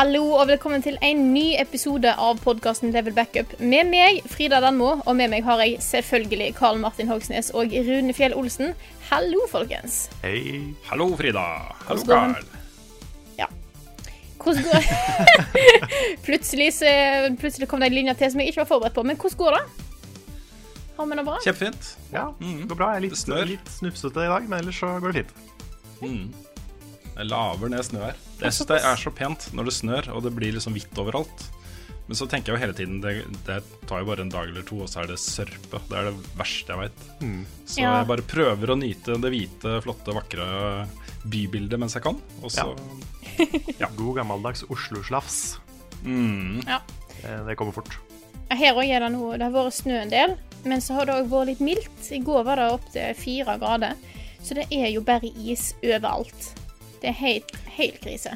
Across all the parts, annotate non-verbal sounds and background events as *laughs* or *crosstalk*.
Hallo og velkommen til en ny episode av podkasten Level Backup. Med meg, Frida Danmo, og med meg har jeg selvfølgelig Karl Martin Hogsnes og Rune Fjell Olsen. Hallo, folkens. Hei. Hallo, Frida. Hallo, Karl. Ja. Hvordan går *laughs* plutselig, så, plutselig kom det en linje til som jeg ikke var forberedt på. Men hvordan går det? Har vi det bra? Kjempefint. Ja, det går bra. Jeg er litt, Det litt snufsete i dag, men ellers så går det fint. Jeg laver ned snø her. Jeg syns det er så pent når det snør og det blir liksom hvitt overalt. Men så tenker jeg jo hele tiden det, det tar jo bare en dag eller to, og så er det sørpe. Det er det verste jeg veit. Så Ja. jeg bare prøver å nyte det hvite, flotte, vakre bybildet mens jeg kan. Og så *laughs* God gammeldags Oslo-slafs. mm, Ja. Det, Det kommer fort. Her òg er det noe Det har vært snø en del, men så har det òg vært litt mildt. I går var det opptil fire grader. Så det er jo bare is overalt. Det er helt, helt krise.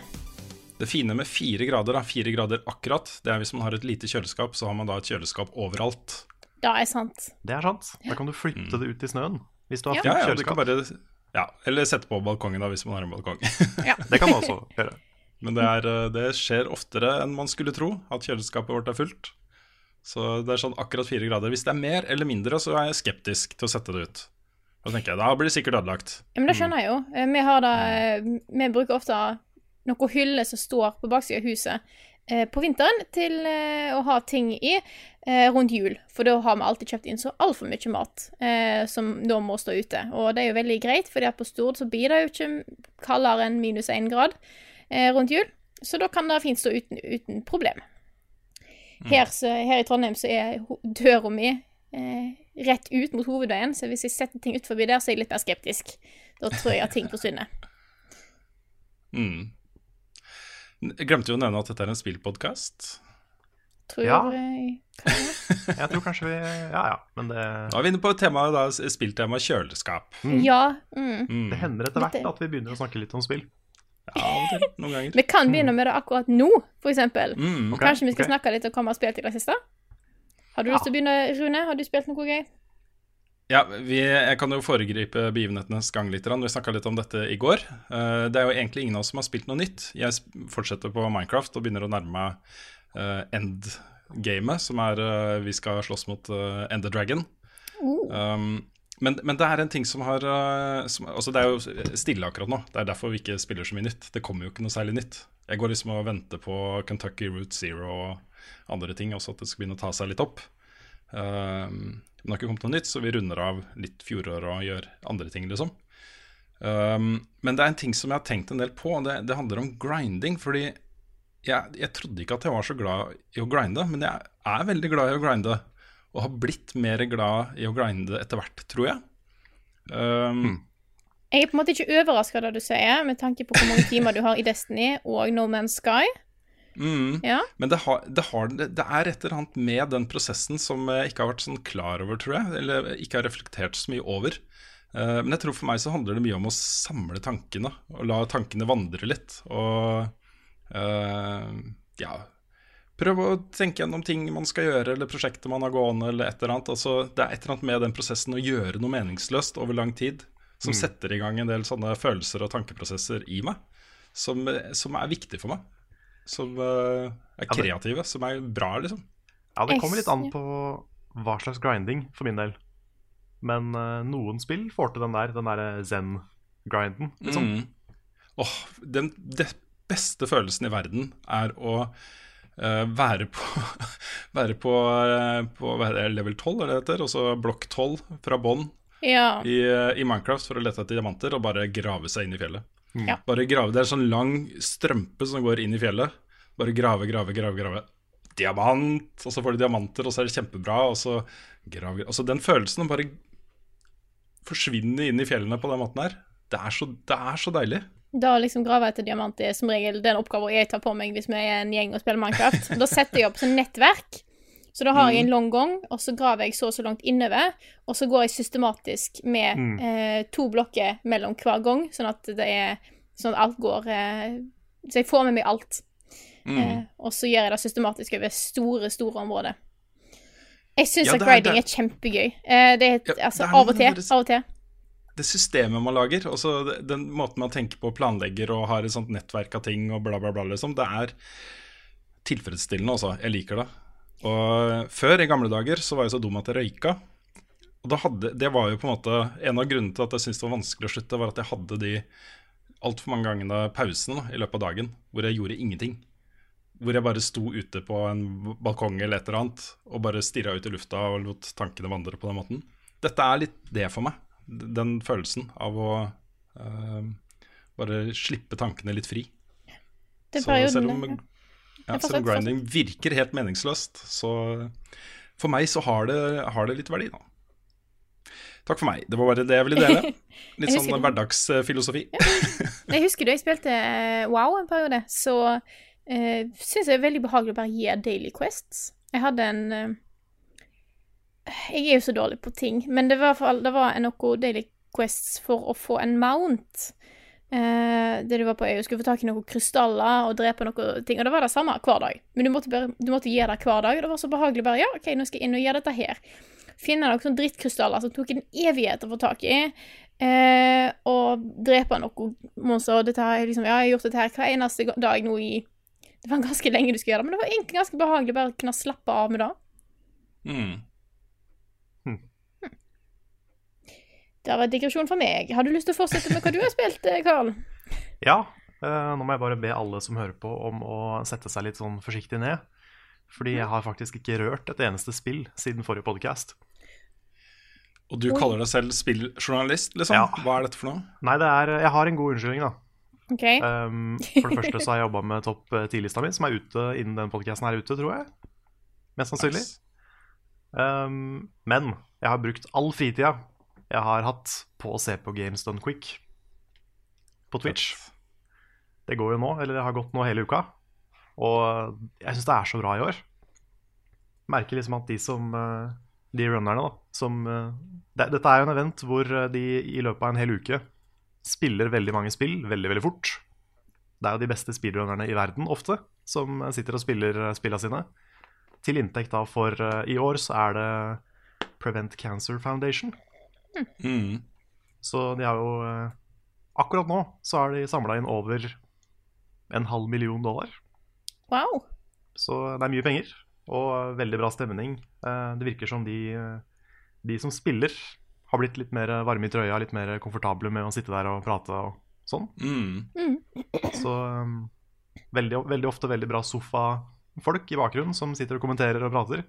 Det fine med fire grader, da, fire grader akkurat, det er hvis man har et lite kjøleskap, så har man da et kjøleskap overalt. Da er sant. Det er sant. Da kan du flytte det ut i snøen. Hvis du har Ja. fullt Ja, ja, du kan kjøleskap. bare ja, Eller sette på balkongen, da, hvis man har en balkong. *laughs* Det kan man også gjøre. Men det, er, eh, det skjer oftere enn man skulle tro, at kjøleskapet vårt er fullt. Så det er sånn akkurat fire grader. Hvis det er mer eller mindre, så er jeg skeptisk til å sette det ut. Da tenker jeg, da blir det sikkert ødelagt. Ja, men det skjønner jeg jo. Eh, Vi har det eh, Vi bruker ofte noen hyller som står på baksida av huset eh, på vinteren til å ha ting i eh, rundt jul. For da har vi alltid kjøpt inn så altfor mye mat eh, som da må stå ute. Og det er jo veldig greit, for på Stord så blir det jo ikke kaldere enn minus én grad eh, rundt jul. Så da kan det fint stå uten, uten problem. Her, så, her i Trondheim så er døra mi eh, rett ut mot hovedveien, så hvis jeg setter ting ut forbi der, så er jeg litt mer skeptisk. Da tror jeg at ting forsvinner. Mm. Jeg glemte jo å nevne at dette er en spillpodkast. Tror Ja. jeg. Jeg tror kanskje vi Ja ja, men det, Da er vi inne på temaet, da, spilltema kjøleskap. Ja. Mm. Mm. det hender etter hvert at vi begynner å snakke litt om spill. Ja, av. Noen ganger. Vi kan begynne med det akkurat nå, eksempel. Mm. okay, Kanskje vi skal okay. snakke litt om hva vi har spilt i det siste? Har du Ja. lyst til å begynne, Rune? Har du spilt noe gøy? Ja, vi, Jeg kan jo foregripe begivenhetenes gang litt. Vi snakka litt om dette i går. Eh, det er jo egentlig ingen av oss som har spilt noe nytt. Jeg fortsetter på Minecraft og begynner å nærme meg uh, end-gamet, som er eh, vi skal slåss mot Ender End the Dragon. Um, men, men det er en ting som har eh, som, Altså, det er jo stille akkurat nå. Det er derfor vi ikke spiller så mye nytt. Det kommer jo ikke noe særlig nytt. Jeg går liksom og venter på Kentucky Route Zero og andre ting, også at det skal begynne å ta seg litt opp. Um, men det har ikke kommet noe nytt, så vi runder av litt fjoråret og gjør andre ting, liksom. Um, men det er en ting som jeg har tenkt en del på, og det, det handler om grinding. Fordi jeg, jeg trodde ikke at jeg var så glad i å grinde, men jeg er veldig glad i å grinde. Og har blitt mer glad i å grinde etter hvert, tror jeg. Um, Jeg er på en måte ikke overraska det du sier, med tanke på hvor mange timer du har i Destiny og No Man's Sky. Mm. Ja. Men det, har, det, har, det er et eller annet med den prosessen som jeg ikke har vært sånn klar over, tror jeg. Eller ikke har reflektert så mye over. Eh, men jeg tror for meg så handler det mye om å samle tankene, og la tankene vandre litt. Og uh, ja Prøve å tenke gjennom ting man skal gjøre, eller prosjekter man har gående, eller et eller annet. Altså, det er et eller annet med den prosessen å gjøre noe meningsløst over lang tid, som setter i gang en del sånne følelser og tankeprosesser i meg, som, som er viktig for meg som uh, er Ja, det- kreative, som er bra, liksom. Ja, det kommer litt an på hva slags grinding, for min del. Men uh, noen spill får til den der, den derre zen-grinden, liksom. Mm. Åh, den det beste følelsen i verden er å uh, være på, *laughs* være på, på er level 12, er det heter, og så blokk 12 fra bånn Ja. i, i Minecraft for å lete etter diamanter og bare grave seg inn i fjellet. Ja. Bare grave. Det er en sånn lang strømpe som går inn i fjellet. Bare grave, grave, grave. grave. Diamant! Og så får du diamanter, og så er det kjempebra. Og så grave Altså Den følelsen å bare forsvinne inn i fjellene på den måten her, det er så, det er så deilig. Da liksom grave etter diamant er som regel den oppgaven jeg tar på meg hvis vi er en gjeng og spiller Minecraft. Da setter jeg opp sånn nettverk. Så da har jeg en lang gang, og så graver jeg så og så langt innover. Og så går jeg systematisk med eh, to blokker mellom hver gang, sånn at det er Sånn at alt går eh, Så jeg får med meg alt. Eh, og så gjør jeg det systematisk over store, store områder. Jeg syns Ja, at grading er kjempegøy. Eh, det er, Ja, altså, det er av og til. Av og til. det systemet man lager, altså det- den måten man tenker på og planlegger og har et sånt nettverk av ting og bla, bla, bla, liksom, det er tilfredsstillende også. Jeg liker det. Og før, i gamle dager, så var jeg så dum at jeg røyka. Og hadde, det var jo på en måte En av grunnene til at jeg syntes det var vanskelig å slutte, var at jeg hadde de altfor mange gangene pausene i løpet av dagen hvor jeg gjorde ingenting. Hvor jeg bare sto ute på en balkong eller et eller annet og bare stirra ut i lufta og lot tankene vandre på den måten. Dette er litt det for meg. Den følelsen av å øh, bare slippe tankene litt fri. Det Så selv om, ja. ja, Ja, selv om grinding virker helt meningsløst, så for meg så har det, har det litt verdi, da. Takk for meg. Det var bare det jeg ville dele. *laughs* Litt sånn du... hverdagsfilosofi. hverdagsfilosofi. Jeg husker da jeg spilte eh, WoW en periode, så uh, syns jeg det er veldig behagelig å bare gi daily quests. Jeg hadde en uh, Jeg er jo så dårlig på ting, men det var, i det var noe daily quests for å få en mount. Eh, det du var på øya, skulle få tak i noen krystaller og drepe noen ting. Og det var det samme hver dag. Men du måtte, bare, du måtte gjøre det hver dag, og det var så behagelig bare Ja, OK, nå skal jeg inn og gjøre dette her. Finne noen sånne drittkrystaller som tok en evighet å få tak i. Eh, og drepe noen monster. Og dette har liksom Ja, jeg har gjort dette her hver eneste dag nå i Det var ganske lenge du skulle gjøre det, men det var egentlig ganske behagelig bare å kunne slappe av med det. Mm. Det var vært digresjon for meg. Har du lyst til å fortsette med hva du har spilt, eh, Karl? Ja, eh, nå må jeg bare be alle som hører på om å sette seg litt sånn forsiktig ned. Fordi jeg har faktisk ikke rørt et eneste spill siden forrige podkast. Og du kaller deg selv spilljournalist, liksom? Ja. Hva er dette for noe? Nei, det er Jeg har en god unnskyldning, da. OK. Um, for det første så har jeg jobba med topp 10-lista mi, som er ute innen den podkasten er ute, tror jeg. Mest sannsynlig. Nice. Um, men jeg har brukt all fritida jeg har hatt på å se på Games Done Quick på Twitch. Det går jo nå, eller det har gått nå hele uka. Og jeg syns det er så bra i år. Merker liksom at de som eh, De runnerne, da, som eh, det, Dette er jo en event hvor eh, de i løpet av en hel uke spiller veldig mange spill veldig, veldig fort. Det er jo de beste speedrunnerne i verden ofte som sitter og spiller spillene sine. Til inntekt da for I år så er det Prevent Cancer Foundation. Mm. Så de har jo eh, Akkurat nå så har de samla inn over en halv million dollar. Wow. Så det er mye penger og veldig bra stemning. Eh, Det virker som de, eh, de som spiller, har blitt litt mer varme i trøya, litt mer komfortable med å sitte der og prate og sånn. Mm. Så um, veldig, veldig ofte veldig bra sofafolk i bakgrunnen som sitter og kommenterer og prater.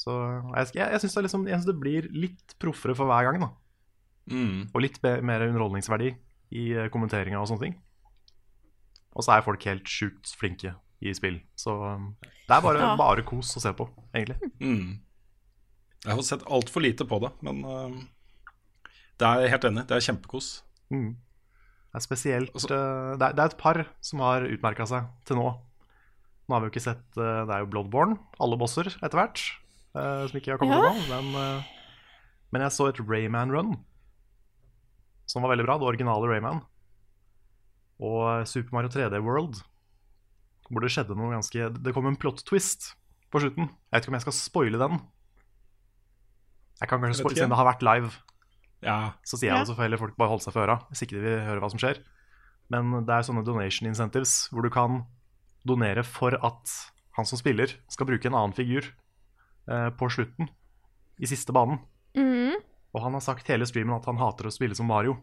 Så jeg, jeg, jeg syns det, liksom, det blir litt proffere for hver gang, da. Mm. Og litt be- mer underholdningsverdi i eh, kommenteringa og sånne ting. Og så er folk helt sjukt flinke i spill. Så um, det er bare, Ja. bare kos å se på, egentlig. Mm. Jeg har sett altfor lite på det, men uh, det er jeg helt enig. Det er kjempekos. Mm. Det er spesielt Altså- uh, det, er, det er et par som har utmerka seg til nå. Nå har vi jo ikke sett uh, Det er jo Bloodborne, alle bosser etter hvert, eh, som ikke har kommet Ja. ennå. Men, uh, men jeg så et Rayman Run, som var veldig bra. Det originale Rayman. Og Super Mario 3D World, hvor det skjedde noe ganske Det kom en plot twist på slutten. Jeg vet ikke om jeg skal spoile den. Jeg kan kanskje spoile siden det har vært live. Ja. Så sier jeg Ja. det, så får heller folk bare holde seg for øra hvis ikke de vil høre hva som skjer. Men det er sånne donation incentives hvor du kan donere for at han som spiller, skal bruke en annen figur på slutten, i siste banen. Mm. Og han har sagt hele streamen at han hater å spille som Mario.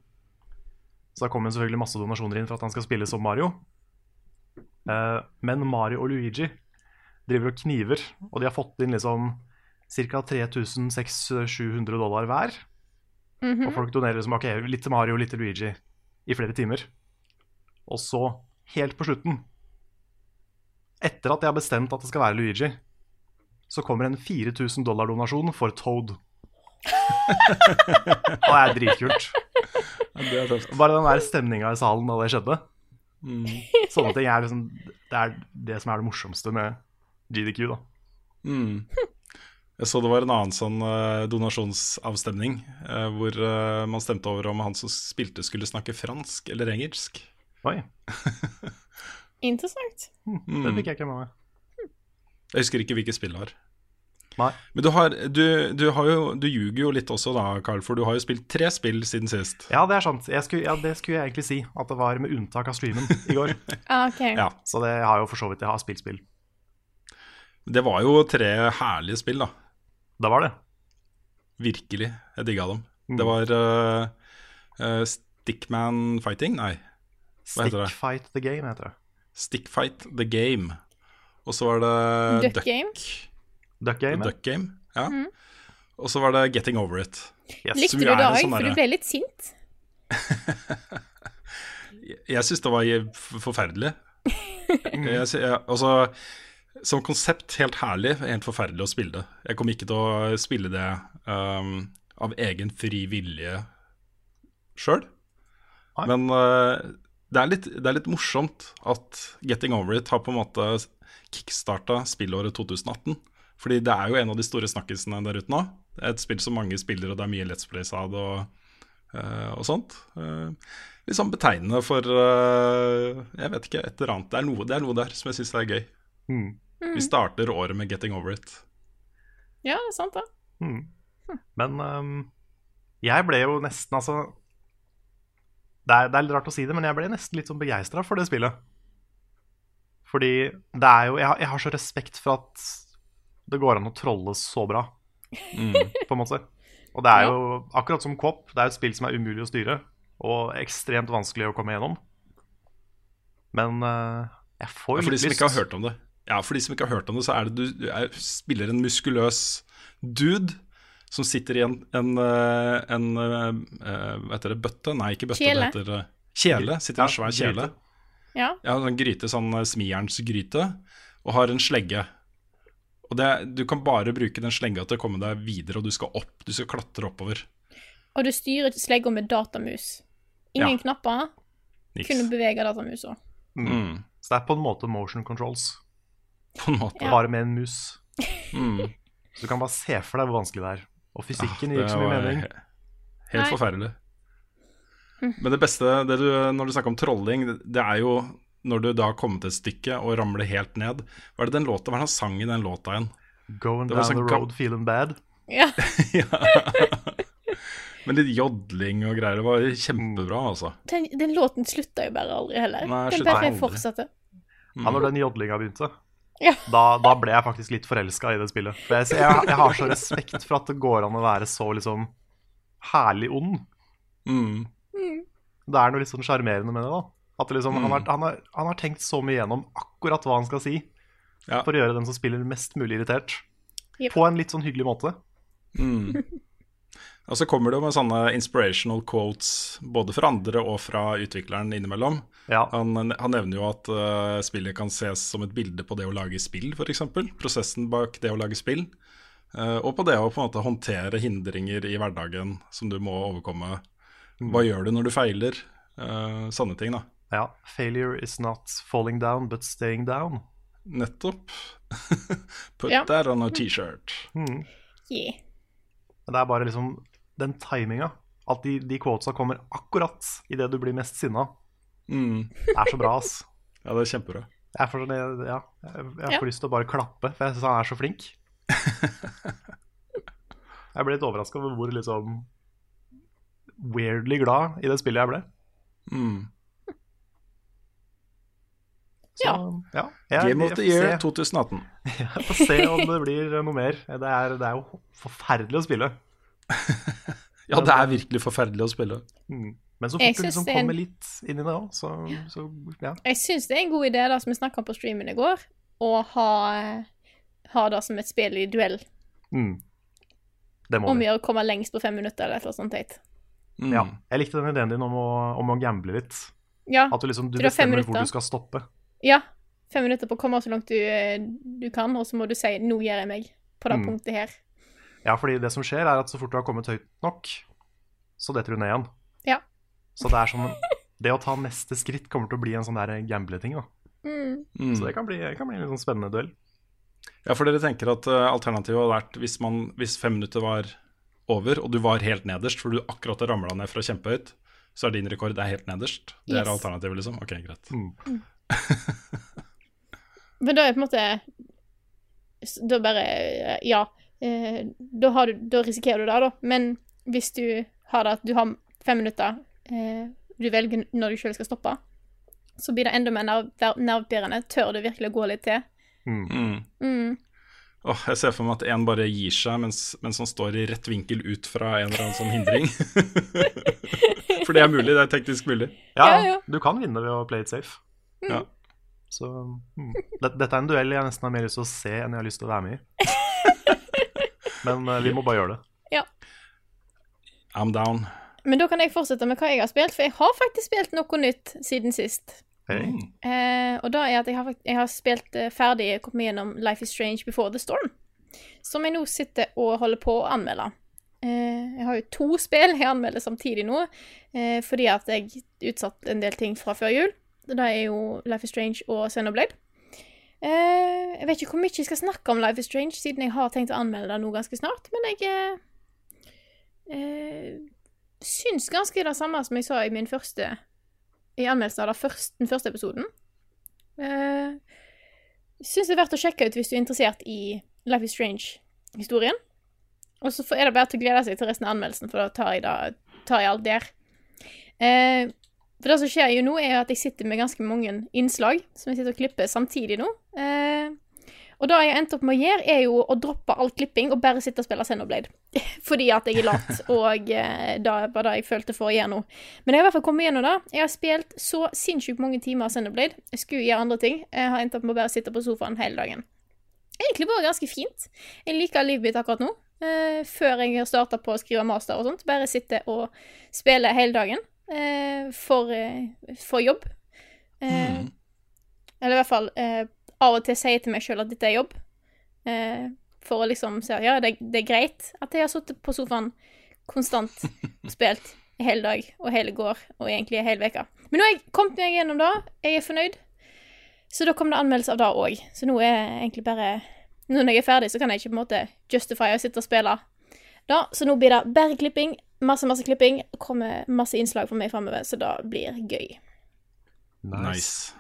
Så da kommer selvfølgelig masse donasjoner inn for at han skal spille som Mario. Eh, men Mario og Luigi driver og kniver, og de har fått inn liksom ca. 3600-700 dollar hver. Mhm. Og folk donerer liksom, okay, litt til Mario, litt til Luigi. i flere timer. Og så, helt på slutten, etter at de har bestemt at det skal være Luigi, så kommer en 4000 dollar-donasjon for Toad. og *laughs* det er dritkult. Bare den der stemninga i salen da det skjedde. Sånne ting er liksom Det er det som er det morsomste med GDQ, da. Mm. Jeg så det var en annen sånn uh, donasjonsavstemning uh, hvor uh, man stemte over om han som spilte skulle snakke fransk eller engelsk. Oi, *laughs* Interessant. det fikk jeg ikke med meg. Jeg husker ikke hvilket spill det var. Nei. Men du, har, du, du, har jo, du ljuger jo litt også da, Carl, for du har jo spilt tre spill siden sist. Ja, det er sant. Jeg skulle, ja, det skulle jeg egentlig si. At det var med unntak av streamen i går. *laughs* Ah, ok. Ja, Så det har jo for så vidt Jeg har spilt spill. Det var jo tre herlige spill, da. Det var det. Virkelig. Jeg digga dem. Mm. Det var uh, uh, Stickman Fighting? Nei. Hva heter det? Stickfight the game, heter det. Stickfight The Game. Og så var det Duck Game? Duck game. Duck Game. Ja. Og så var det Getting Over It. Yes. Likte du det òg? For du ble litt sint. *laughs* Jeg syns det var forferdelig. *laughs* Jeg, jeg, altså, som konsept helt herlig, helt forferdelig å spille det. Jeg kommer ikke til å spille det um, av egen fri vilje sjøl. Men uh, det, er litt, det er litt morsomt at Getting Over It har på en måte kickstarta spillåret 2018. Fordi det er jo en av de store snakkisene der ute nå. Det er et spill som mange spiller, og det er mye Let's Plays av det og, eh, og sånt. Eh, litt sånn betegnende for eh, Jeg vet ikke, et eller annet. Det er noe, det er noe der som jeg syns er gøy. Mm. Vi starter året med Getting Over It. Ja, det er sant, det. Mm. Men um, jeg ble jo nesten, altså det er, det er litt rart å si det, men jeg ble nesten litt sånn begeistra for det spillet. Fordi det er jo jeg, har- jeg har så respekt for at det går an å trolle så bra, på en måte. Og det er jo akkurat som Kopp, det er et spill som er umulig å styre, og ekstremt vanskelig å komme gjennom. Men uh, jeg får Ja, jo for de litt som lyst. ikke har hørt om det, Ja, for de som ikke har hørt om det, så er det du, du er, spiller en muskuløs dude som sitter i en, en, en, en eh, eh, Hva heter det? Bøtte? Nei, ikke bøtte. Kjele. Det heter eh, kjele. Sitter i en svær kjele. Gryte. Jeg har en gryte, sånn eh, smijernsgryte, og har en slegge. Og det, Du kan bare bruke den slegga til å komme deg videre, og du skal opp. Du skal klatre oppover. Og du styrer slegga med datamus. Ingen Ja. knapper, Niks. Kunne bevege datamusa. Mm, Så det er på en måte motion controls, på en måte. Ja. bare med en mus. Mm. Så du kan bare se for deg hvor vanskelig det er. Og fysikken Ah, gir ikke så mye mening. Helt Nei. forferdelig. Men det beste det du, når du snakker om trolling, det- er jo når du da har kommet et stykke og ramler helt ned. Hva er det den låta, hva er det han sang i den låta igjen? Going down sånn the road feeling bad. Ja. *laughs* Med litt jodling og greier. Det var kjempebra, altså. Den, den låten slutta jo bare aldri heller. Nei, den bare fortsatte. Mm. Ja, når den jodlinga begynte, Ja. da, da ble jeg faktisk litt forelska i det spillet. For jeg, jeg, jeg har så respekt for at det går an å være så liksom herlig ond. Mm. Det er noe litt sånn sjarmerende med det. da At det liksom, han, har, han, har, han har tenkt så mye gjennom akkurat hva han skal si, Ja. for å gjøre den som spiller, mest mulig irritert. yep. På en litt sånn hyggelig måte. Mm. *laughs* Og så kommer det jo med sånne inspirational quotes både fra andre og fra utvikleren innimellom. Ja, Han, han nevner jo at uh, spillet kan ses som et bilde på det å lage spill, f.eks. Prosessen bak det å lage spill. Uh, og på det å på en måte håndtere hindringer i hverdagen som du må overkomme. Hva gjør du når du feiler? Uh, sånne ting, da. ja. Failure is not falling down, but staying down. Nettopp. *laughs* Put Ja. that on a T-shirt. Mm. Yeah. Det er bare liksom den timinga. At de, de quotesa kommer akkurat idet du blir mest sinna. Mm. Det er så bra, ass. *laughs* Ja, det er kjempebra. Jeg får, sånn, ja, jeg, jeg Ja. får lyst til å bare klappe, for jeg syns han er så flink. *laughs* jeg ble litt overraska over hvor liksom weirdly glad i det spillet jeg ble. Mm. Så, Ja. ja jeg, Game of the Year 2018. *laughs* jeg får se om det blir noe mer. Det er, det er jo forferdelig å spille. *laughs* Ja, det er virkelig forferdelig å spille. Mm. Men så fort du liksom det en- kommer litt inn i det òg, så, så ja. Jeg syns det er en god idé, da, som vi snakka om på streamen i går, å ha, ha det som et spill i duell. Mm. Det må Om vi. å komme lengst på fem minutter eller et eller annet sånt teit. Mm. Ja. Jeg likte den ideen din om å, om å gamble litt. Ja. At du liksom du bestemmer hvor du skal stoppe. ja. Fem minutter på å komme så langt du, eh, du kan, og så må du si 'nå gjør jeg meg' på det Mm. punktet her. Ja, fordi det som skjer, er at så fort du har kommet høyt nok, så detter du ned igjen. Ja. Så det er sånn Det å ta neste skritt kommer til å bli en sånn der gamble-ting, da. Mm. Mm. Så det kan bli, kan bli en litt sånn spennende duell. Ja, for dere tenker at eh, alternativet hadde vært hvis, man, hvis fem minutter var over, og du var helt nederst, for du akkurat har ramla ned fra kjempehøyt, så er din rekord er helt nederst. Det Yes. er alternativet, liksom? Ok, greit. Mm. *laughs* Men da er på en måte Da bare Ja. Eh, da, har du, da risikerer du det, da. Men hvis du har det at du har fem minutter, eh, du velger når du sjøl skal stoppe, så blir det enda mer nervepirrende. Tør du virkelig å gå litt til? Mm. Mm. Mm. Åh, jeg ser for meg at en bare gir seg mens, mens han står i rett vinkel ut fra en eller annen sånn hindring. *laughs* for det er mulig, det er teknisk mulig. Ja, Ja, ja. du kan vinne ved å play it safe. Ja. Så mm. Dette, er en duell jeg nesten har mer lyst til å se enn jeg har lyst til å være med i. *laughs* Men uh, vi må bare gjøre det. I'm down. Men da kan jeg fortsette med hva jeg har spilt, for jeg har faktisk spilt noe nytt siden sist. Mm. Eh, og da er at jeg har, jeg har spilt eh, ferdig kommet meg gjennom Life is Strange Before the Storm. Som jeg nå sitter og holder på å anmelde. Eh, jeg har jo to *laughs* spill jeg anmelder samtidig nå, eh, fordi at jeg utsatt en del ting fra før jul. Det er jo Life is Strange og Xenoblade. Eh, jeg vet ikke hvor mye jeg skal snakke om Life is Strange, siden jeg har tenkt å anmelde det nå ganske snart, men jeg syns ganske det samme som jeg sa i min første i anmeldelsen av den første episoden. Uh, Syns det er verdt å sjekke ut hvis du er interessert i Life is Strange-historien. Og så er det bare til å glede seg til resten av anmeldelsen, for da tar jeg, da, tar jeg alt der. Uh, for det som skjer jo nå, er at jeg sitter med ganske mange innslag som jeg sitter og klipper samtidig nå. Eh, og det jeg har endt opp med å gjøre, er jo å droppe all klipping og bare sitte og spille Xenoblade. *laughs* Fordi at jeg er lat, *laughs* og eh, det var det jeg følte for å gjøre nå. Men jeg har i hvert fall kommet gjennom det. Jeg har spilt så sinnssykt mange timer Xenoblade. Jeg skulle gjøre andre ting. Jeg har endt opp med å bare sitte på sofaen hele dagen. Egentlig bare ganske fint. Jeg liker livet mitt akkurat nå. Eh, før jeg har starta på å skrive master og sånt. Bare sitte og spille hele dagen. Eh, for, for jobb. Mm. Eller i hvert fall eh, av og til sier til meg sjøl at dette er jobb. Eh, for å liksom si at ja, det, det er greit at jeg har sittet på sofaen konstant og *laughs* spilt i hele dag og hele går og egentlig hele veka. Men nå har jeg kommet meg gjennom det. Jeg er fornøyd. Så da kom det anmeldelse av det òg. Så nå er jeg egentlig bare Nå når jeg er ferdig, så kan jeg ikke på en måte justify å sitte og spille da. Så nå blir det bare klipping. Masse, masse klipping. Kommer masse innslag for meg framover, så det blir gøy. Nice.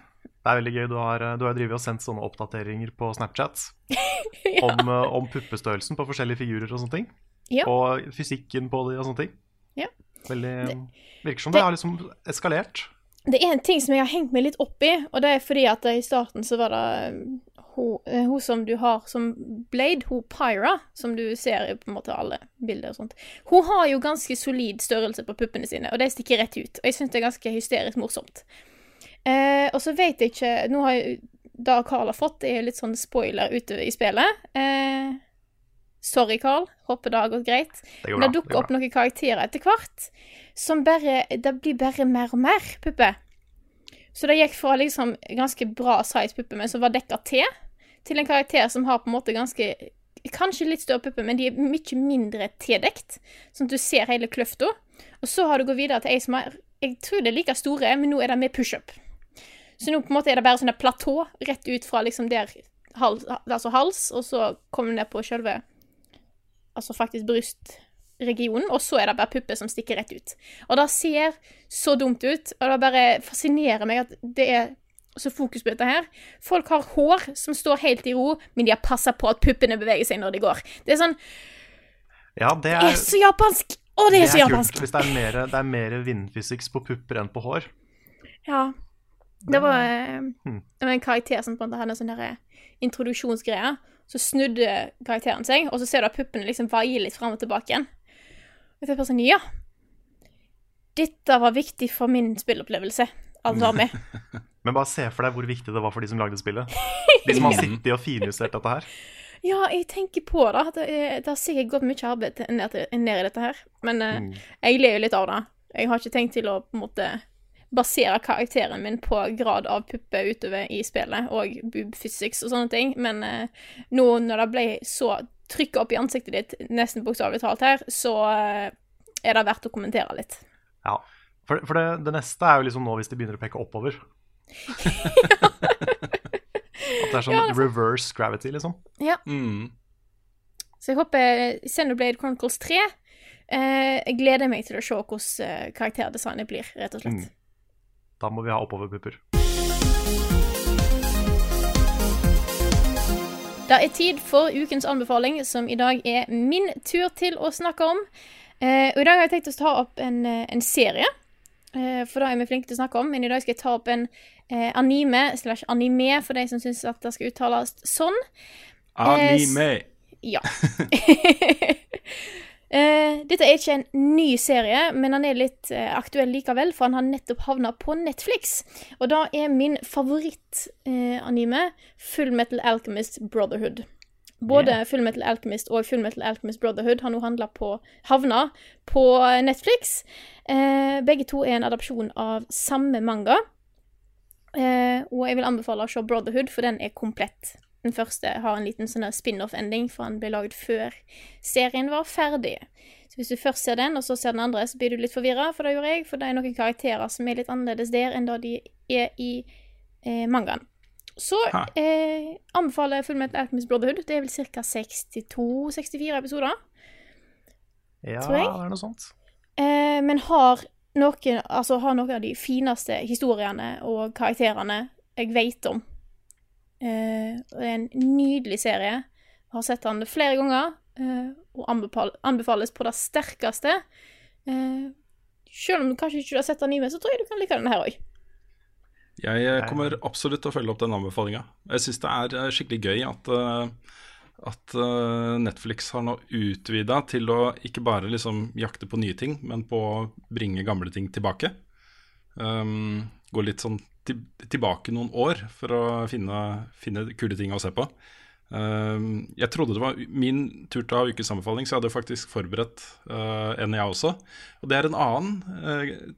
Det er veldig gøy. Du har, du har drevet og sendt sånne oppdateringer på Snapchat *laughs* om, eh, om puppestørrelsen på forskjellige figurer og sånne ting. Ja. Og fysikken på de og sånne ting. Ja. Veldig, virker som det- det har liksom eskalert. Det er en ting som jeg har hengt meg litt opp i, og det er fordi at i starten så var det eh, hun som du har som Blade, hun Pyra, som du ser i på en måte alle bilder og sånt. Hun har jo ganske solid størrelse på puppene sine, og de stikker rett ut. Og jeg syns det er ganske hysterisk morsomt. Eh, og så vet jeg ikke Nå har jeg Det Carl har fått, er jo litt sånn spoiler ute i spillet. Eh, sorry, Carl. Håper det har gått greit. Det Men det dukker opp noen karakterer etter hvert som bare Det blir bare mer og mer puppe. Så det gikk fra liksom ganske bra size puppe, men som var dekka til, til en karakter som har på en måte ganske Kanskje litt større puppe, men de er mye mindre tildekt. Sånn at du ser hele kløfta. Og så har du gått videre til ei som er Jeg tror det er like store, men nå er det med pushup. Så nå på en måte er det bare sånn et platå rett ut fra liksom der hals, altså hals, og så kommer du ned på sjølve Altså faktisk brystregionen, og så er det bare pupper som stikker rett ut. Og det ser så dumt ut, og det bare fascinerer meg at det er så fokus på dette her. Folk har hår som står helt i ro, men de har passa på at puppene beveger seg når de går. Det er sånn Ja, det Det er, er så japansk! Å, det er så kult. japansk! Hvis det er mer, det er mer vindfysiks på pupper enn på hår. Ja. Det var, eh, var en karakter som på en måte hadde en sånn introduksjonsgreie. Så snudde karakteren seg, og så ser du at puppene liksom vaier litt fram og tilbake igjen. Og tenker bare sånn, ja. Dette var viktig for min spillopplevelse. Alt var med. *laughs* Men bare se for deg hvor viktig det var for de som lagde spillet. De som har *laughs* sittet og finjustert dette her. Ja, jeg tenker på det. Det, er- det har sikkert gått mye arbeid ned, til, ned i dette her. Men eh, Mm. jeg ler jo litt av det. Jeg har ikke tenkt til å på en måte basere karakteren min på grad av puppe utover i spillet, og boob physics og sånne ting, men eh, nå når det ble så trykka opp i ansiktet ditt, nesten bokstavelig talt her, så eh, er det verdt å kommentere litt. Ja. For, for det, det neste er jo liksom nå hvis de begynner å peke oppover. *laughs* At det er sånn Ja, det er reverse gravity, liksom. Ja. Mm. Så jeg håper Xenoblade Chronicles 3 eh, Jeg gleder meg til å se hvordan eh, karakterdesignet blir, rett og slett. Da må vi ha oppoverpupper. Det er tid for ukens anbefaling, som i dag er min tur til å snakke om. Eh, og I dag har jeg tenkt å ta opp en, eh, en serie, eh, for da er vi flinke til å snakke om. Men i dag skal jeg ta opp en eh, anime slash anime, for de som syns at det skal uttales sånn. Anime. Ja. *laughs* *laughs* Eh, dette er ikke en ny serie, men han er litt eh, aktuell likevel, for han har nettopp havna på Netflix. Og da er min favorittanime Full Metal Alchemist Brotherhood. Både Full Metal Alchemist og Full Metal Alchemist Brotherhood har nå handla på havna på Netflix. Eh, begge to er en adopsjon av samme manga. Eh, og jeg vil anbefale å se Brotherhood, for den er komplett. Den første har en liten sånn spin-off-ending, for han ble lagd før serien var ferdig. Så hvis du først ser den, og så ser den andre, så blir du litt forvirra, for det gjorde jeg, for det er noen karakterer som er litt annerledes der enn da de er i eh, mangaen. Så eh, anbefaler jeg Fullmetal Alchemist Brotherhood. Det er vel ca. 62-64 episoder. Ja, Tror jeg. det er noe sånt. Eh, men har noen, altså, har noen av de fineste historiene og karakterene jeg vet om. Eh, og det er en nydelig serie. Jeg har sett den flere ganger, eh, og anbefales på det sterkeste. Eh, selv om du kanskje ikke har sett den anime, så tror jeg du kan like den her òg. Jeg eh, kommer absolutt til å følge opp den anbefalinga. Jeg syns det er eh, skikkelig gøy at, eh, at Netflix har nå utvida til å ikke bare liksom jakte på nye ting, men på å bringe gamle ting tilbake. Um, gå litt sånn til, tilbake noen år for å finne, finne kule ting å se på. Uh, jeg trodde det var min tur til å ha ukes anbefaling, så jeg hadde faktisk forberedt uh, en, jeg også. Og det er en annen uh,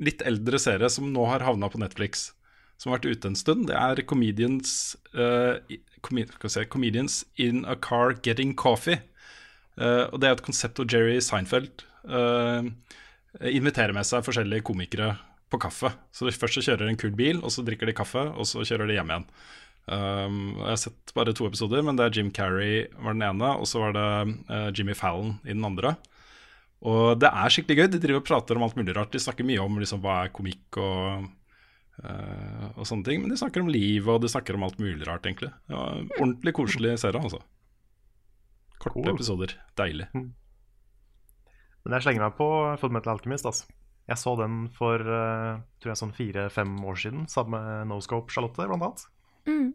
litt eldre serie som nå har havna på Netflix, som har vært ute en stund. Det er Comedians, eh, i- skal se, Comedians in a Car Getting Coffee. Eh, og Det er et konsept av Jerry Seinfeld eh, inviterer med seg forskjellige komikere på kaffe. Så de Først så kjører de en kul bil, og så drikker de kaffe, og så kjører de hjem igjen. Um, jeg har sett bare to episoder, men det er Jim Carrey var den ene, og så var det uh, Jimmy Fallon i den andre. Og det er skikkelig gøy. De driver og prater om alt mulig rart. De snakker mye om liksom, hva er komikk og, uh, og sånne ting. Men de snakker om livet, og de snakker om alt mulig rart, egentlig. Ja, ordentlig koselig serie, altså. Korte Cool. episoder. Deilig. Men jeg slenger meg på Fullmetal Alchemist. Altså. Jeg så den for eh, tror jeg sånn fire-fem år siden sammen med Noscope Charlotte, blant annet. Mm.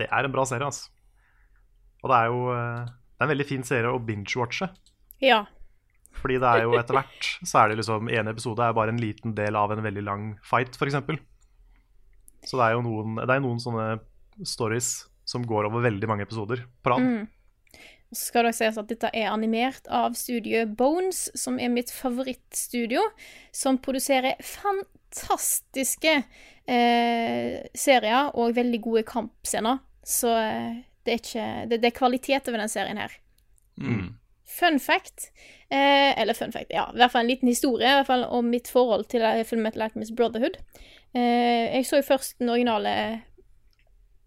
Det er en bra serie, altså. Og det er jo eh, det er en veldig fin serie å binge-watche. Ja. Fordi det er jo etter hvert *laughs* så er det liksom En episode er bare en liten del av en veldig lang fight, f.eks. Så det er jo noen, det er noen sånne stories som går over veldig mange episoder på rad. Mm. Og Så skal det sies at dette er animert av studioet Bones, som er mitt favorittstudio, som produserer fantastiske eh, serier og veldig gode kampscener. Så eh, det er ikke det, det er kvalitet over den serien her. Mm. Fun fact, eh, eller fun fact, ja, i hvert fall en liten historie i hvert fall om mitt forhold til eh, Fullmetal Miss Brotherhood. Eh, jeg så jo først den originale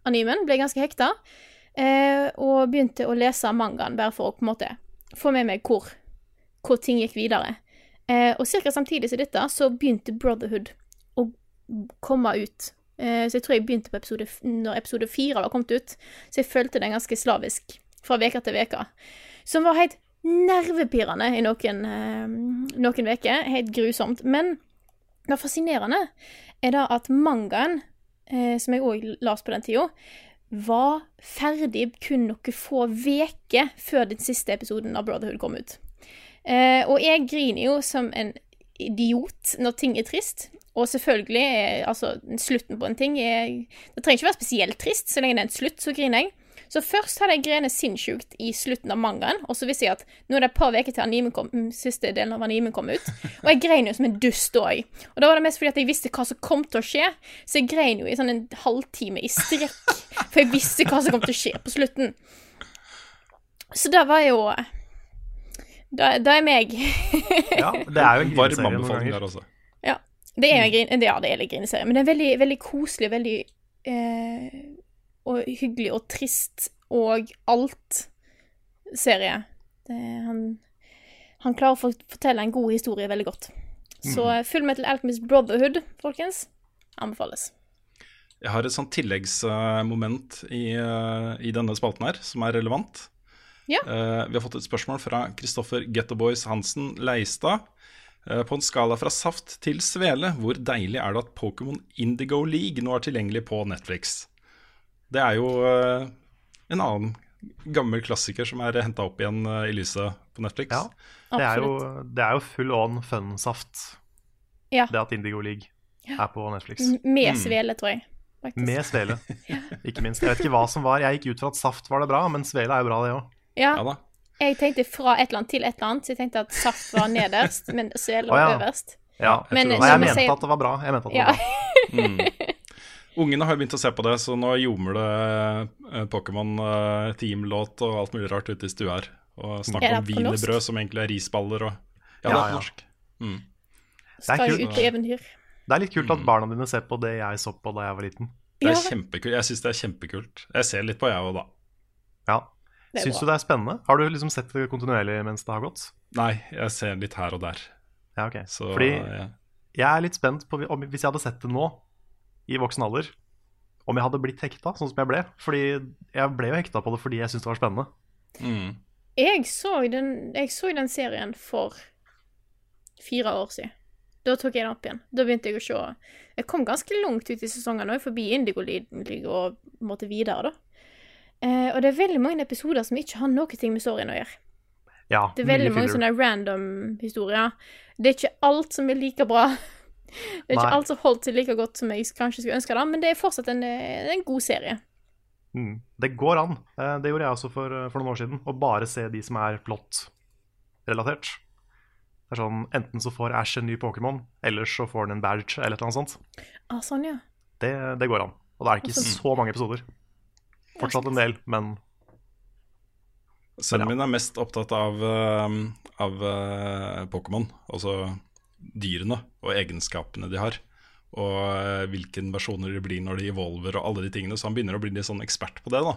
animen, ble ganske hekta, eh, og begynte å lese mangaen bare for å på en måte få med meg hvor, hvor ting gikk videre. Eh, og ca. samtidig som dette så begynte Brotherhood å komme ut. Eh, så jeg tror jeg begynte på episode, når episode fire var kommet ut, så jeg fulgte den ganske slavisk fra uke til uke. Som var helt nervepirrende i noen, eh, veker. Helt grusomt. Men det fascinerende er da at mangaen, eh, som jeg òg las på den tida, var ferdig kun noen få uker før den siste episoden av Brotherhood kom ut. Eh, og jeg griner jo som en idiot når ting er trist. Og selvfølgelig, er, altså, slutten på en ting er Det trenger ikke være spesielt trist, så lenge det er en slutt, så griner jeg. Så først hadde jeg grenet sinnssykt i slutten av mangaen, og så visste jeg at nå er det et par uker til animen kom, mm, siste delen av animen kom ut. *laughs* Og jeg grein jo som en dust òg. Og da var det mest fordi at jeg visste hva som kom til å skje, så jeg grein jo i sånn en halvtime i strekk. For jeg visste hva som kom til å skje på slutten. Så det var jo Da, da er meg. *laughs* Ja, det er jo en Varm anbefaling der også. Ja. Det er jo en grin, ja, det er litt grineserie, men det er veldig, veldig koselig, veldig eh, og hyggelig og trist og alt serie. Han, han klarer å fortelle en god historie veldig godt. Så Mm. Full Metal Alchemist Brotherhood, folkens, anbefales. Jeg har et sånt tilleggsmoment i, eh, i denne spalten her som er relevant. Ja. Uh, vi har fått et spørsmål fra Kristoffer Gettoboys Hansen Leistad. Uh, på en skala fra saft til svele, hvor deilig er det at Pokémon Indigo League nå er tilgjengelig på Netflix? Det er jo eh, en annen gammel klassiker som er henta opp igjen eh, i lyset på Netflix. Ja. Det er, jo, det er jo full on fun-saft, Ja. det at Indigo League er på Netflix. M- Med svele, tror jeg. Faktisk. Med svele, *laughs* ikke minst. Jeg vet ikke hva som var. Jeg gikk ut fra at saft var det bra, men svele er jo bra, det òg. Ja, Ja jeg tenkte fra et eller annet til et eller annet, så jeg tenkte at saft var nederst, men svele var var ja. øverst. Ja. Men tror Nei, jeg mente sier- at det var bra. Jeg mente at det Ja. var bra. Ungene har jo begynt å se på det, så nå ljomer det eh, Pokémon-teamlåt og alt mulig rart ute i stua her. Og snakk Er om wienerbrød som egentlig er risballer og Ja, det er på norsk. Mm. Skal jo ut på eventyr. Det er litt kult at barna dine ser på det jeg så på da jeg var liten. Det er kjempekult. Jeg syns det er kjempekult. Jeg ser litt på, jeg òg, da. Ja. Syns du det er spennende? Har du liksom sett det kontinuerlig mens det har gått? Nei, jeg ser litt her og der. Ja, ok. Så Fordi ja. jeg er litt spent på om, hvis jeg hadde sett det nå, i voksen alder, om jeg hadde blitt hekta, sånn som jeg ble. Fordi jeg ble jo hekta på det fordi jeg syntes det var spennende. mm. Jeg så, den, jeg så den serien for fire år siden. Da tok jeg den opp igjen. Da begynte jeg å se Jeg kom ganske langt ut i sesongen òg, forbi Indigo League og måtte videre, da. Eh, og det er veldig mange episoder som ikke har noe ting med storyen å gjøre. Ja, Det er veldig mange sånne random historier. Det er ikke alt som er like bra. Det er ikke Nei. alt som holdt til like godt som jeg kanskje skulle ønske, da, men det er fortsatt en, eh, en god serie. Mm. Det går an. Eh, Det gjorde jeg også for, for noen år siden. Å bare se de som er plott-relatert. Det er sånn, Enten så får Ash en ny Pokémon, eller så får han en badge, eller et eller annet sånt. Ah, sånn, ja. Det, det går an. Og da er det ikke Altså- så mange episoder. Fortsatt en del, men Sønnen min er mest opptatt av, eh, av eh, Pokémon, altså dyrene og egenskapene de har. Og hvilke hvilken versjoner de blir når de evolver og alle de tingene. Så han begynner å bli litt sånn ekspert på det, da.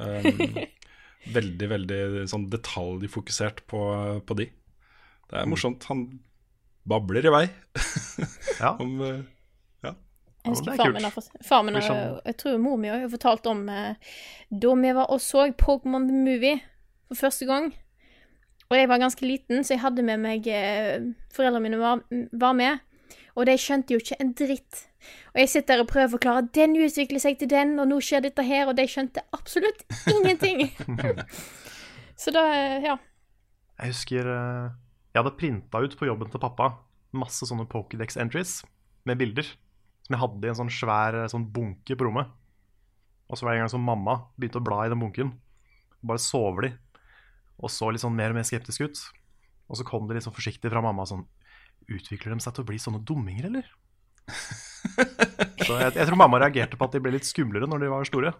Um, *laughs* veldig, veldig sånn detaljfokusert på, på de. Det er morsomt. Han babler i vei ja. *laughs* om ja. Jeg husker det er far min har, far min har, sånn- Jeg tror mor mi har fortalt om eh, da vi var og så Pokémon The Movie for første gang. Og jeg var ganske liten, så jeg hadde med meg eh, Foreldrene mine var, var med. Og de skjønte jo ikke en dritt. Og jeg sitter der og prøver å forklare den utvikler seg til den, og nå skjer dette her, og de skjønte absolutt ingenting. *laughs* så da, eh, ja. Jeg husker eh, jeg hadde printa ut på jobben til pappa masse sånne Pokédex entries med bilder. Som jeg hadde i en sånn svær sånn bunke på rommet. Og så var det en gang som mamma begynte å bla i den bunken. Bare sover de. Og så litt sånn mer og mer skeptisk ut. Og så kom det litt sånn forsiktig fra mamma sånn Utvikler de seg til å bli sånne dumminger, eller? så jeg, jeg tror mamma reagerte på at de ble litt skumlere når de var store.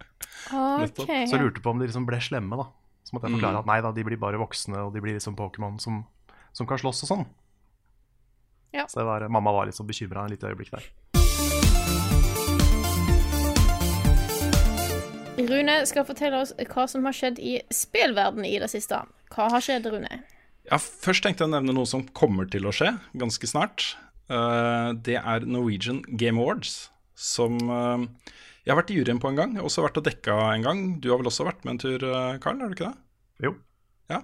Okay, Så jeg lurte på om de liksom ble slemme, da. Så måtte jeg forklare at nei da, de blir bare voksne, og de blir liksom Pokémon som, som kan slåss og sånn. Ja. Så det var, mamma var litt sånn bekymra et lite øyeblikk der. Rune skal fortelle oss hva som har skjedd i spillverdenen i det siste. Hva har skjedd, Rune? Ja, Først tenkte jeg å nevne noe som kommer til å skje ganske snart. Eh, det er Norwegian Game Awards, som eh, jeg har vært i juryen på en gang. Jeg har også vært og dekka en gang. Du har vel også vært med en tur, Karl, er har du ikke det? Jo. Ja.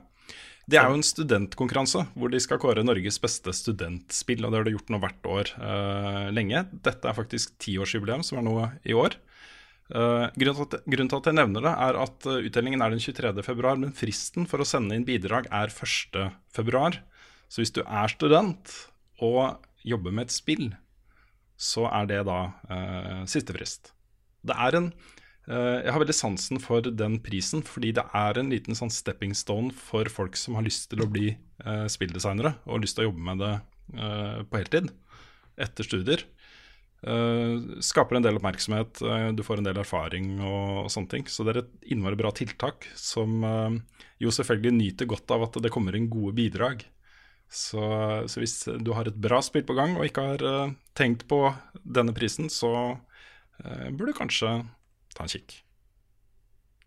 Det er jo en studentkonkurranse hvor de skal kåre Norges beste studentspill. Og det har de gjort nå hvert år uh, lenge. Dette er faktisk tiårsjubileum, som er nå i år. Eh, grunnen, til at, grunnen til at jeg nevner det, er at eh, utdelingen er den 23. februar, men fristen for å sende inn bidrag er 1. februar. Så hvis du er student og jobber med et spill, så er det da uh, siste frist. Det er en Jeg har veldig sansen for den prisen, fordi det er en liten sånn stepping stone for folk som har lyst til å bli spilldesignere og lyst til å jobbe med det på heltid etter studier. Eh, skaper en del oppmerksomhet, uh, du får en del erfaring og, og sånne ting. Så det er et innmari bra tiltak som uh, jo selvfølgelig nyter godt av at det kommer inn gode bidrag. Så, så hvis du har et bra spill på gang og ikke har tenkt på denne prisen, så uh, burde du kanskje ta en kikk.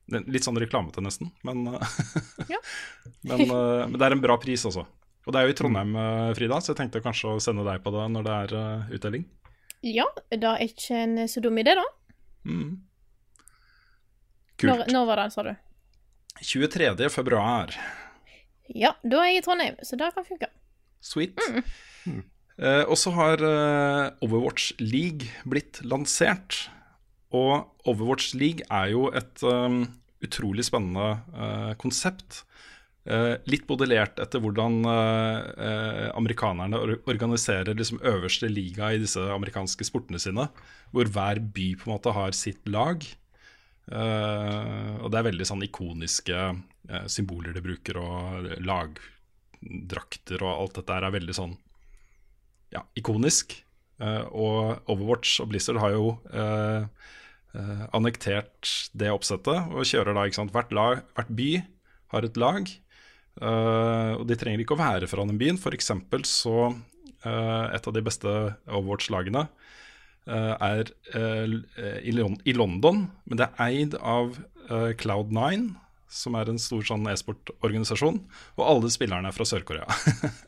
Litt sånn reklamete, nesten, men, *laughs* men, men det er en bra pris også. Og det er jo i Trondheim, Frida, så jeg tenkte kanskje å sende deg på det når det er utdeling. Ja, det er ikke en så dum idé, da. Mm. Kult. når var det, sa du? 23. februar. Ja, da er jeg i Trondheim, så det kan funke. Sweet. Eh, og så har eh, Overwatch League blitt lansert. Og Overwatch League er jo et um, utrolig spennende eh, konsept. Eh, litt modellert etter hvordan eh, amerikanerne or organiserer liksom øverste liga i disse amerikanske sportene sine. Hvor hver by på en måte har sitt lag. Eh, og det er veldig sånn ikoniske symboler de bruker, og lagdrakter og alt dette er veldig sånn ja, ikonisk. Og Overwatch og Blizzard har jo annektert det oppsettet og kjører da, ikke sant, hvert, lag, hvert by har et lag. Eh, og de trenger ikke å være fra den byen. For eksempel så eh, Et av de beste Overwatch-lagene eh, er i, Lon i London, men det er eid av eh, Cloud9, som er en stor sånn e-sportorganisasjon, og alle spillerne er fra Sør-Korea.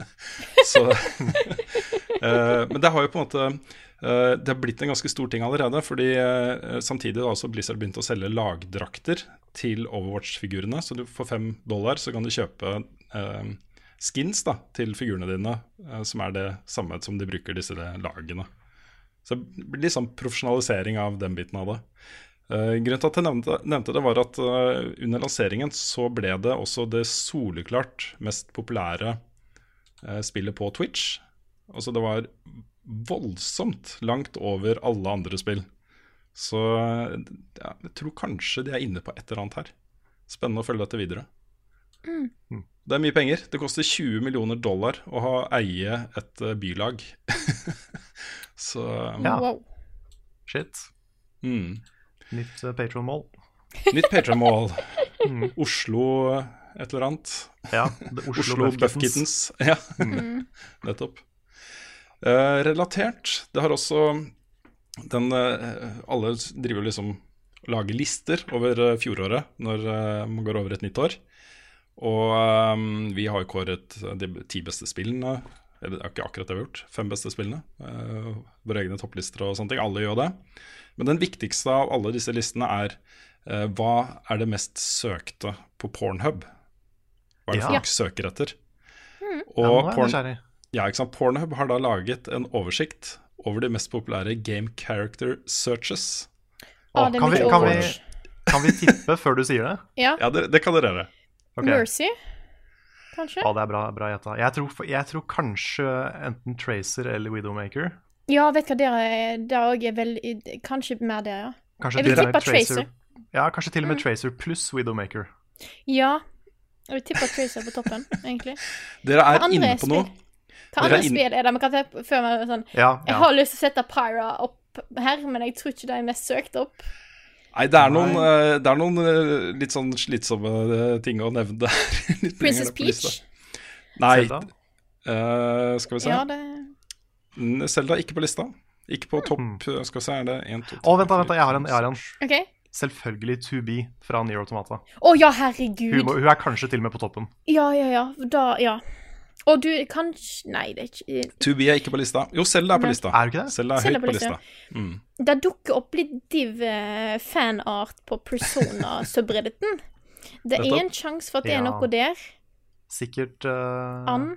*laughs* så Men det har jo på en måte eh, Det har blitt en ganske stor ting allerede, fordi eh, samtidig har Blizzard begynt å selge lagdrakter til Overwatch-figurene, så du for fem dollar så kan du kjøpe eh, skins da, til figurene dine, eh, som er det samme som de bruker disse lagene. Så det blir litt sånn profesjonalisering av den biten av det. Uh, grunnen til at jeg nevnte, nevnte det, var at uh, under lanseringen så ble det også det soleklart mest populære uh, spillet på Twitch. Altså det var voldsomt langt over alle andre spill. Så ja, jeg tror kanskje de er inne på et eller annet her. Spennende å følge dette videre. Det er mye penger. Det koster 20 millioner dollar å ha eie et eh, bylag. *laughs* Så Ja. Wow. Shit. mm. Nytt uh, Patron-mål. Nytt Patron-mål. *laughs* Oslo et eller annet. Ja, det *laughs* Oslo, Oslo Buff Buff Kittens. Kittens. Ja, nettopp. Eh, relatert, det har også den eh, Alle driver liksom og lager lister over eh, fjoråret når eh, man går over et nytt år. Og eh, vi har jo kåret de ti beste spillene. Det er ikke akkurat det vi har gjort. Fem beste spillene. eh, våre egne topplister og sånne ting. Alle gjør det. Men den viktigste av alle disse listene er eh, hva er det mest søkte på Pornhub? Hva er det Ja. folk søker etter? Mm. Og nå er jeg porn, nysgjerrig. Ja, ikke sant? Pornhub har da laget en oversikt over de mest populære game character searches. Ah, kan, vi, kan, vi, kan vi tippe før du sier det? Ja. Ja, det, det kan dere gjøre. Okay. Mercy, kanskje? Ja, det er bra, bra gjetta. Jeg, tror- jeg tror kanskje enten Tracer eller Widowmaker. Ja, vet hva, dere er, der også er vel Kanskje mer der, ja. Kanskje Jeg vil tippe Tracer. Mm. Ja, kanskje til og med Tracer pluss Widowmaker. Ja. Jeg vil tippe Tracer på toppen, egentlig. Dere er inne på noe. Hva andre inn- spill er det? Vi kan se før sånn Ja, Jeg ja. har lyst til å sette Pyra opp her, men jeg tror ikke det er mest søkt opp. Nei, det er noen, eh, det er noen eh, litt sånn slitsomme eh, ting å nevne der. *laughs* Princess. Peach. Nei, Zelda. eh, skal vi se. Ja, det Mm, Zelda ikke på lista. Ikke på topp Mm. Skal vi se, er det 1, 2, 3, Å, vent vent jeg har en. Jeg har en. Okay. Selvfølgelig To Be fra Nier Automata. Å ja, herregud. Hun, hun er kanskje til og med på toppen. Ja, ja, ja. Da, ja. Og du kan Nei, det er ikke 2B er ikke på lista. Jo, Selda er på lista. Er du ikke det? Selda er høyt på lista, lista. Mm. Det dukker opp litt div eh, fanart på Persona-subredditen. Det er en sjanse for at det er noe der. Sikkert uh, Ann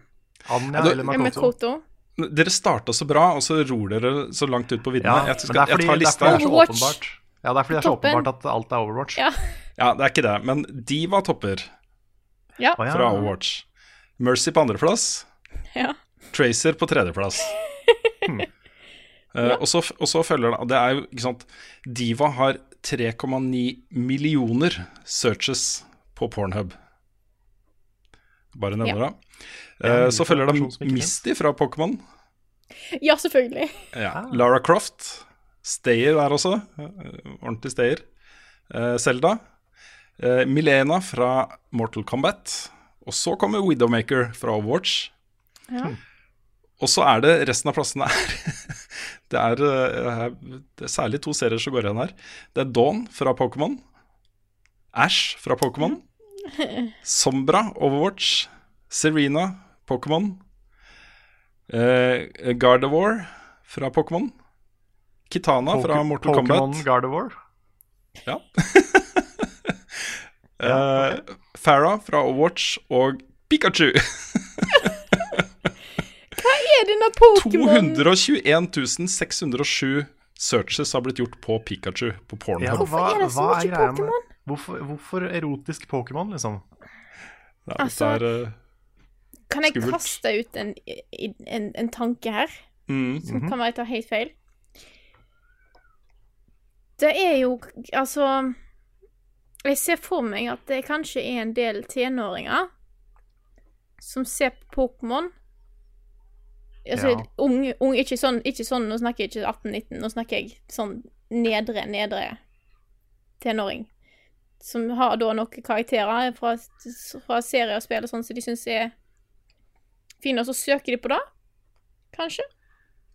Ann, Ja, ja, eller Makoto. Dere starta så bra, og så ror dere så langt ut på viddene. Ja, jeg, skal, fordi, jeg tar det er lista. fordi det er så åpenbart. Ja, det er fordi det er så åpenbart at alt er Overwatch. Ja. Ja, det er ikke det, men Diva topper ja. fra Overwatch. Mercy på andreplass. ja. Tracer på tredjeplass. *laughs* Eh, og, så, og så følger det det er jo, ikke sant Diva har 3,9 millioner searches på Pornhub. Bare nevner det. Uh, så følger det Misty fra Pokémon. Ja, selvfølgelig. Ja. Lara Croft. Stayer der også. Eh, Ordentlig Stayer. Eh, Zelda. Eh, Milena fra Mortal Kombat. Og så kommer Widowmaker fra Overwatch. Ja. Og så er det resten av plassene er *laughs* det, er eh, det er særlig to serier som går igjen her. Det er Dawn fra Pokémon. Ash fra Pokémon. *laughs* Sombra, Overwatch. Serena, Pokémon. Eh, Gardevoir fra Pokémon. Kitana fra Poke- Mortal Pokémon Kombat. Gardevoir. Ja. *laughs* eh, Farah fra Overwatch og Pikachu. *laughs* Hva er denne Pokémon? 221 607 searches har blitt gjort på Pikachu på Pornhub. Ja, hvorfor er det så mye Pokémon? Hvorfor, hvorfor erotisk Pokémon, liksom? Ja, Altså- er, uh, Kan jeg skummelt. kaste ut en, en, en tanke her, mm, som kan være jeg tar helt feil? Det er jo Altså Jeg ser for meg at det kanskje er en del tenåringer som ser på Pokémon. Altså, Ja. unge, unge ikke, sånn, ikke sånn Nå snakker jeg ikke 18-19, nå snakker jeg sånn nedre, nedre tenåring. Som har da noen karakterer fra, fra serier og spill og sånn som de syns er fine, og så søker de på det. Kanskje.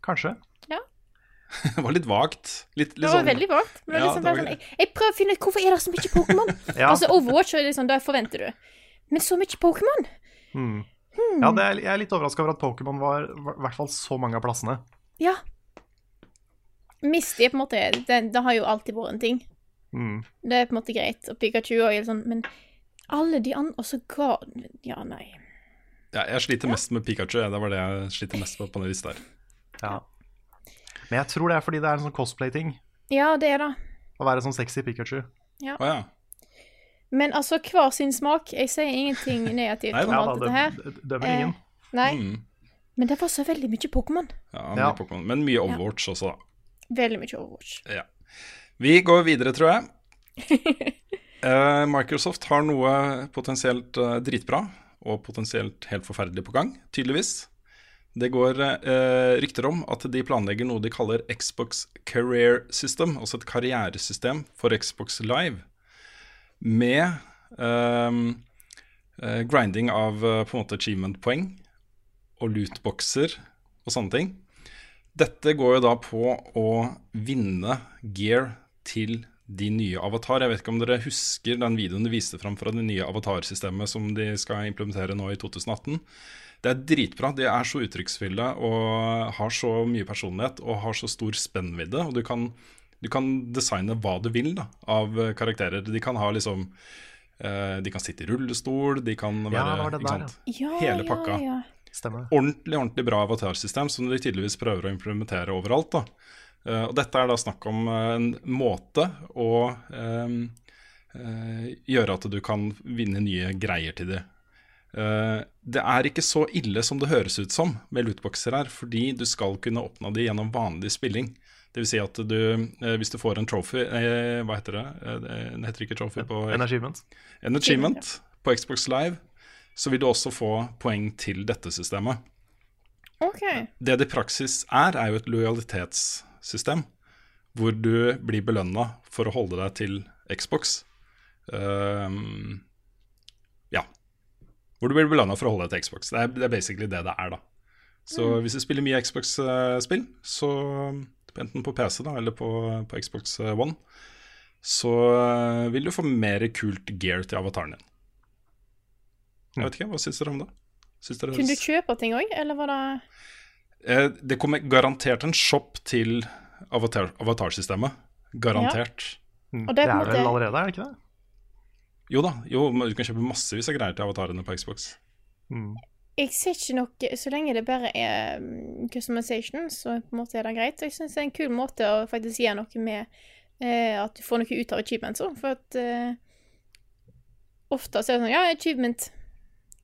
Kanskje. *laughs* det var litt vagt. Litt, Det var sånn, veldig vagt. Men Ja, liksom var sånn, jeg, jeg prøver å finne ut hvorfor er det så mye Pokémon. *laughs* Ja. Altså Overwatch er liksom, det forventer du. Men så mye Pokémon! Mm. Ja, det er, jeg er litt overraska over at Pokémon var var i hvert fall så mange av plassene. Ja. Misty er på en måte det, det har jo alltid vært en ting. Mm. Det er på en måte greit. Og Pikachu og sånn, men alle de andre Og så ga Ja, nei. ja, jeg sliter mest med Pikachu. ja, Det var det jeg sliter mest med på den lista her. Ja. Men jeg tror det er fordi det er en sånn cosplay-ting. Ja, det er det. Å være sånn sexy Pikachu. Å ja. Men altså, hver sin smak. Jeg sier ingenting negativt Nei, om Ja, alt da, dette her. det, det dømmer Eh, ingen. Nei. Mm. Men det var så veldig mye Pokémon. ja, mye Ja. Pokémon. Men mye Overwatch også, da. Veldig mye Overwatch. Ja. Vi går videre, tror jeg. *laughs* Eh, Microsoft har noe potensielt eh, dritbra og potensielt helt forferdelig på gang, tydeligvis. Det går eh, rykter om at de planlegger noe de kaller Xbox Career System, altså et karrieresystem for Xbox Live, med eh, eh, grinding av eh, på en måte achievement-poeng og lootboxer og sånne ting. Dette går jo da på å vinne gear til de nye avatar. Jeg vet ikke om dere husker den videoen de viste fram fra det nye avatarsystemet som de skal implementere nå i 2018. Det er dritbra. De er så uttrykksfulle og har så mye personlighet og har så stor spennvidde. Og du kan, du kan designe hva du vil da, av karakterer. De kan ha liksom uh, De kan sitte i rullestol, de kan være Ja, der, sant? Ja, Hele pakka. Ja, ja. Stemmer. ordentlig ordentlig bra avatarsystem som de tydeligvis prøver å implementere overalt. da. Uh, og Dette er da snakk om uh, en måte å eh, gjøre at du kan vinne nye greier til det. Eh, det er ikke så ille som det høres ut som med lootboxer her, fordi du skal kunne oppnå de gjennom vanlig spilling. Det vil si at du, eh, hvis du får en trophy eh, Hva heter det? Eh, heter ikke trophy på En achievement. en achievement på Xbox Live, så vil du også få poeng til dette systemet. OK. Det det i praksis er, er jo et lojalitetssystem. Hvor du blir belønna for å holde deg til Xbox. Ehm, ja. Hvor du blir belønna for å holde deg til Xbox. Det er, det er basically det det er, da. Så hvis du spiller mye Xbox-spill, så enten på PC da, eller på, på Xbox One, så eh, vil du få mer kult gear til avataren din. Jeg vet ikke, Hva syns dere om det? Syns dere Kunne du kjøpe ting òg, eller var det Eh, Det kommer garantert en shop til avatar, avatarsystemet. Garantert. Ja. Og Det det er vel allerede, er det ikke det? Jo da, jo, du kan kjøpe massevis av greier til avatarene på Xbox. Mm. Jeg ser ikke noe Så lenge det bare er um, customization, så på en måte er det greit. Jeg syns det er en kul måte å faktisk gjøre noe med eh, at du får noe ut av achievements òg, for at eh, Ofte så er det sånn Ja, achievement.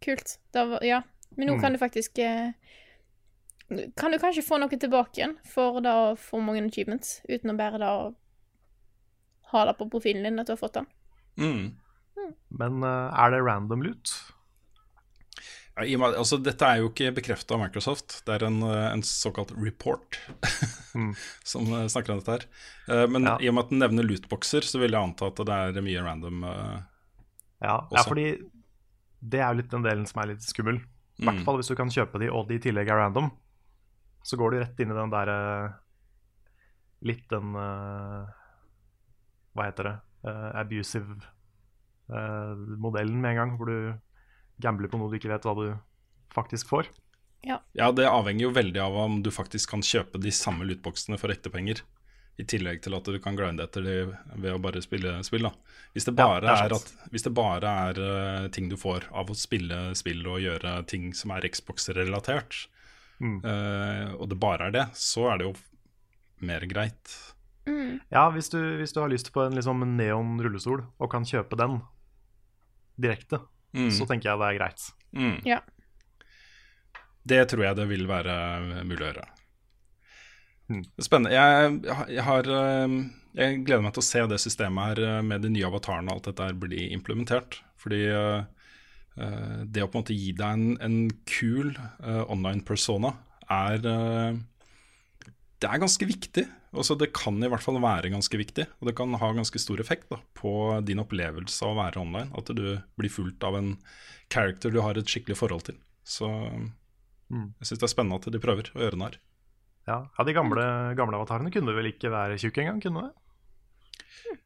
Kult. Da, var- ja. Men nå Mm. kan du faktisk eh, Kan du kanskje få noe tilbake igjen for da å få mange achievements, uten å bare da ha det på profilen din at du har fått den. Mm. Men eh, er det random loot? Ja, i altså, dette er jo ikke bekrefta av Microsoft. Det er en, eh, en såkalt report *laughs* som eh, snakker om dette her. Men Ja. i og med at den nevner lootboxer, så vil jeg anta at det er mye random. Ja, ja, fordi det er jo litt den delen som er litt skummel. I Mm. hvert fall hvis du kan kjøpe de, og de i tillegg er random. Så går du rett inn i den derre Litt den Hva heter det? Abusive modellen med en gang, hvor du gambler på noe du ikke vet hva du faktisk får. Ja, det avhenger jo veldig av om du faktisk kan kjøpe de samme lootboxene for ekte penger. I tillegg til at du kan grinde etter de ved å bare spille spill. da Hvis det Ja, bare det er er, at, hvis det bare er eh, ting du får av å spille spill og gjøre ting som er Xbox-relatert, Mm. uh, og det bare er det, så er det jo mer greit. Ja, hvis du, hvis du har lyst på en liksom neon rullestol og kan kjøpe den direkte, Mm. så tenker jeg det er greit. Mm. Ja. Det tror jeg det vil være mulig å gjøre. Mm. Spennende. Jeg, jeg, har, eh, jeg gleder meg til å se det systemet her eh, med de nye avatarene og alt dette her bli implementert. Fordi eh, det å på en måte gi deg en, en kul uh, online persona er eh, Det er ganske viktig. Altså, det kan i hvert fall være ganske viktig, og det kan ha ganske stor effekt da, på din opplevelse av å være online. At du blir fulgt av en character du har et skikkelig forhold til. Så Mm. jeg syns det er spennende at de prøver å gjøre narr. Ja, ja De gamle, gamle avatarene kunne vel ikke være tjukke engang? kunne det?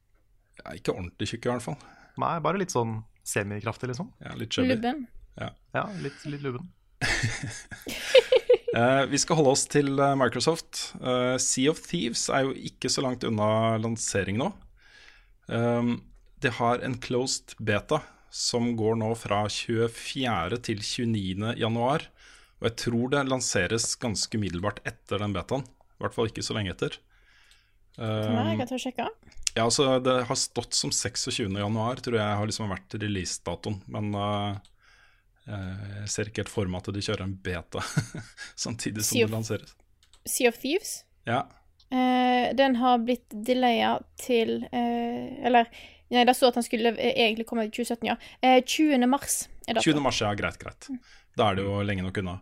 Ja, ikke ordentlig tjukke i hvert fall. Nei, bare litt sånn semikraftig, liksom. Ja, litt chubby. Lubben. Ja, litt, litt lubben. *laughs* Eh, vi skal holde oss til eh, Microsoft. Uh, sea of Thieves er jo ikke så langt unna lansering nå. Um, det har en closed beta som går nå fra 24. til 29. januar. Og jeg tror det lanseres ganske umiddelbart etter den betaen. I hvert fall ikke så lenge etter. Nei, jeg og sjekke. Ja, altså Det har stått som 26. januar, tror jeg har liksom vært releasedatoen. Men uh, jeg ser ikke helt for meg at de kjører en beta *laughs* samtidig som det lanseres. Sea of Thieves. Ja, Uh, den har blitt delaya til uh, Eller Nei, det står at den skulle eh, egentlig komme i 2017, ja. Eh, 20. mars er det. 20. mars, ja, greit, greit. Da er det jo lenge nok unna.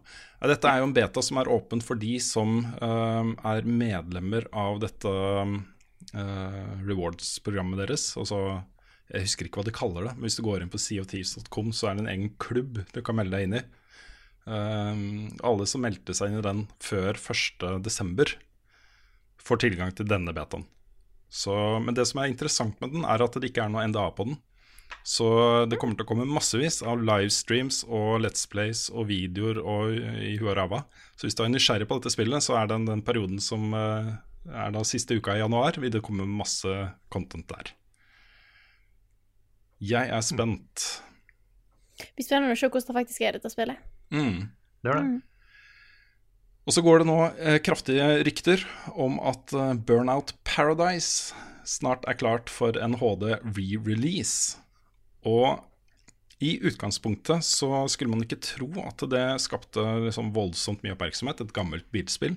Dette er jo en beta som er åpen for de som eh, er medlemmer av dette eh, rewards-programmet deres. Altså, jeg husker ikke hva de kaller det, men hvis du går inn på seaofthieves.com, så er det en egen klubb du kan melde deg inn i. Um, alle som meldte seg inn i den før 1.12., får tilgang til denne betaen. Så, men det som er interessant med den, er at det ikke er noe NDA på den. Så det kommer til å komme massevis av livestreams og Let's Plays og videoer og i Huarava. Så hvis du er nysgjerrig på dette spillet, så er den den perioden som eh, er da siste uka i januar, vil det komme masse content der. Jeg er spent. Det blir spennende å se hvordan det faktisk er, dette spillet. Mm. Det er det. Og så går det nå eh, kraftige rykter om at eh, Burnout Paradise snart er klart for en HD re-release. Og i utgangspunktet så skulle man ikke tro at det skapte liksom voldsomt mye oppmerksomhet, et gammelt bilspill.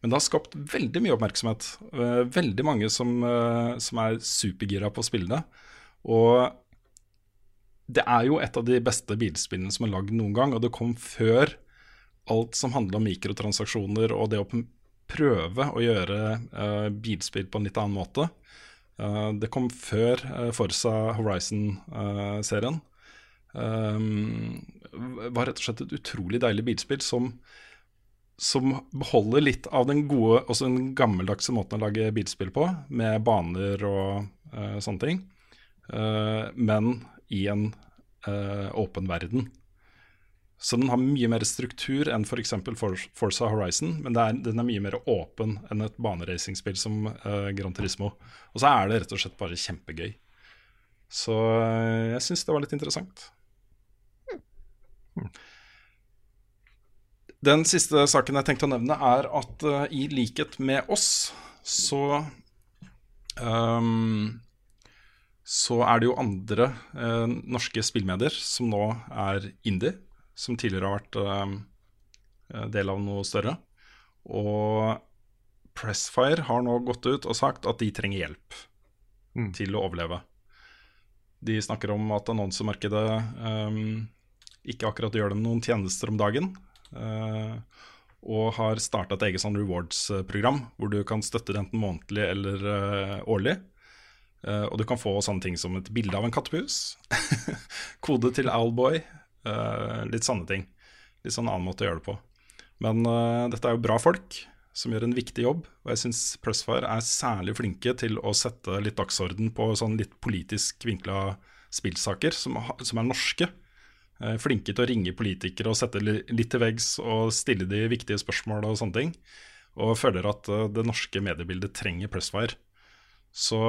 Men det har skapt veldig mye oppmerksomhet. Eh, veldig mange som, eh, som er supergira på å spille det. Og det er jo et av de beste bilspillene som er lagd noen gang, og det kom før alt som handler om mikrotransaksjoner og det å prøve å gjøre uh, bilspill på en litt annen måte. Uh, det kom før uh, Forsa Horizon-serien. Um, var rett og slett et utrolig deilig bilspill som, som beholder litt av den gode, også den gammeldagse måten å lage bilspill på, med baner og eh, sånne ting, Eh, men i en eh, åpen verden. Så den har mye mer struktur enn f.eks. For Forza Horizon, men er, den er mye mer åpen enn et baneracingspill som uh, Gran Turismo. Og så er det rett og slett bare kjempegøy. Så uh, jeg syns det var litt interessant. Den siste saken jeg tenkte å nevne, er at uh, i likhet med oss, så ehm, så er det jo andre eh, norske spillmedier som nå er indie, som tidligere har vært eh, del av noe større. Og Pressfire har nå gått ut og sagt at de trenger hjelp. Mm. til å overleve. De snakker om at annonsemarkedet eh, ikke akkurat gjør dem noen tjenester om dagen. eh, og har starta et eget sånn rewards-program hvor du kan støtte det enten månedlig eller eh, årlig. Eh, og du kan få sånne ting som et bilde av en kattepus, *laughs* kode til Owlboy, uh, litt sånne ting. Litt sånn annen måte å gjøre det på. Men uh, dette er jo bra folk som gjør en viktig jobb, og jeg syns Pressfire er særlig flinke til å sette litt dagsorden på sånn litt politisk vinkla spillsaker som, som er norske. Flinke til å ringe politikere og sette litt til veggs og stille de viktige spørsmål og sånne ting. Og føler at det norske mediebildet trenger Pressfire. Så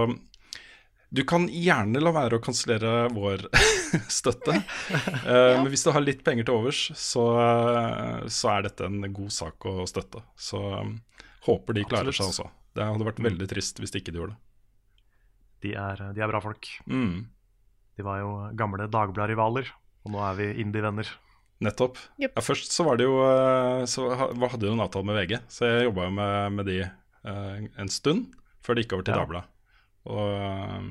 du kan gjerne la være å kansellere vår *laughs* støtte. ja. Men hvis du har litt penger til overs, så, eh, så er dette en god sak å støtte. Så um, håper de klarer seg også. Det hadde vært veldig trist hvis de ikke gjorde det. De er, de er bra folk. Mm, De var jo gamle Dagblad-rivaler, og nå er vi indie-venner. nettopp. Yep. Ja, først så var det jo eh, Så hadde jo en avtale med VG, så jeg jobba jo med, med de eh, en stund før det gikk over til Ja. Dagbladet. Og eh,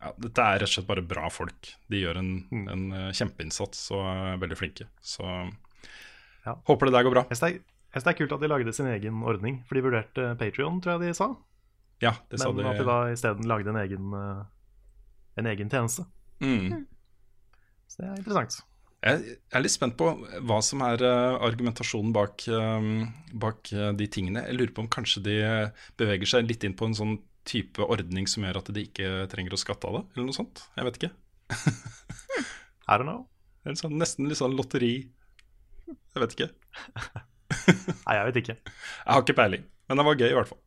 ja, dette er rett og slett bare bra folk. De gjør en, Mm. en eh, kjempeinnsats og er veldig flinke. Så Ja. håper det der går bra. Jeg synes det er- kult at de lagde sin egen ordning, for de vurderte Patrion, tror jeg de sa. Ja, det sa Men de. at de da isteden lagde en egen, eh, en egen tjeneste. Mm. Så det er interessant. Jeg er litt spent på hva som er eh, argumentasjonen bak, eh, bak eh, de tingene. Jeg lurer på om kanskje de eh, beveger seg litt inn på en sånn type ordning som gjør at de ikke trenger å skatte av det, eller noe sånt. Jeg vet ikke. *laughs* I don't know. Sånn, nesten litt sånn lotteri. Jeg vet ikke. *laughs* Nei, jeg vet ikke. Jeg har ikke peiling, men det var gøy i hvert fall.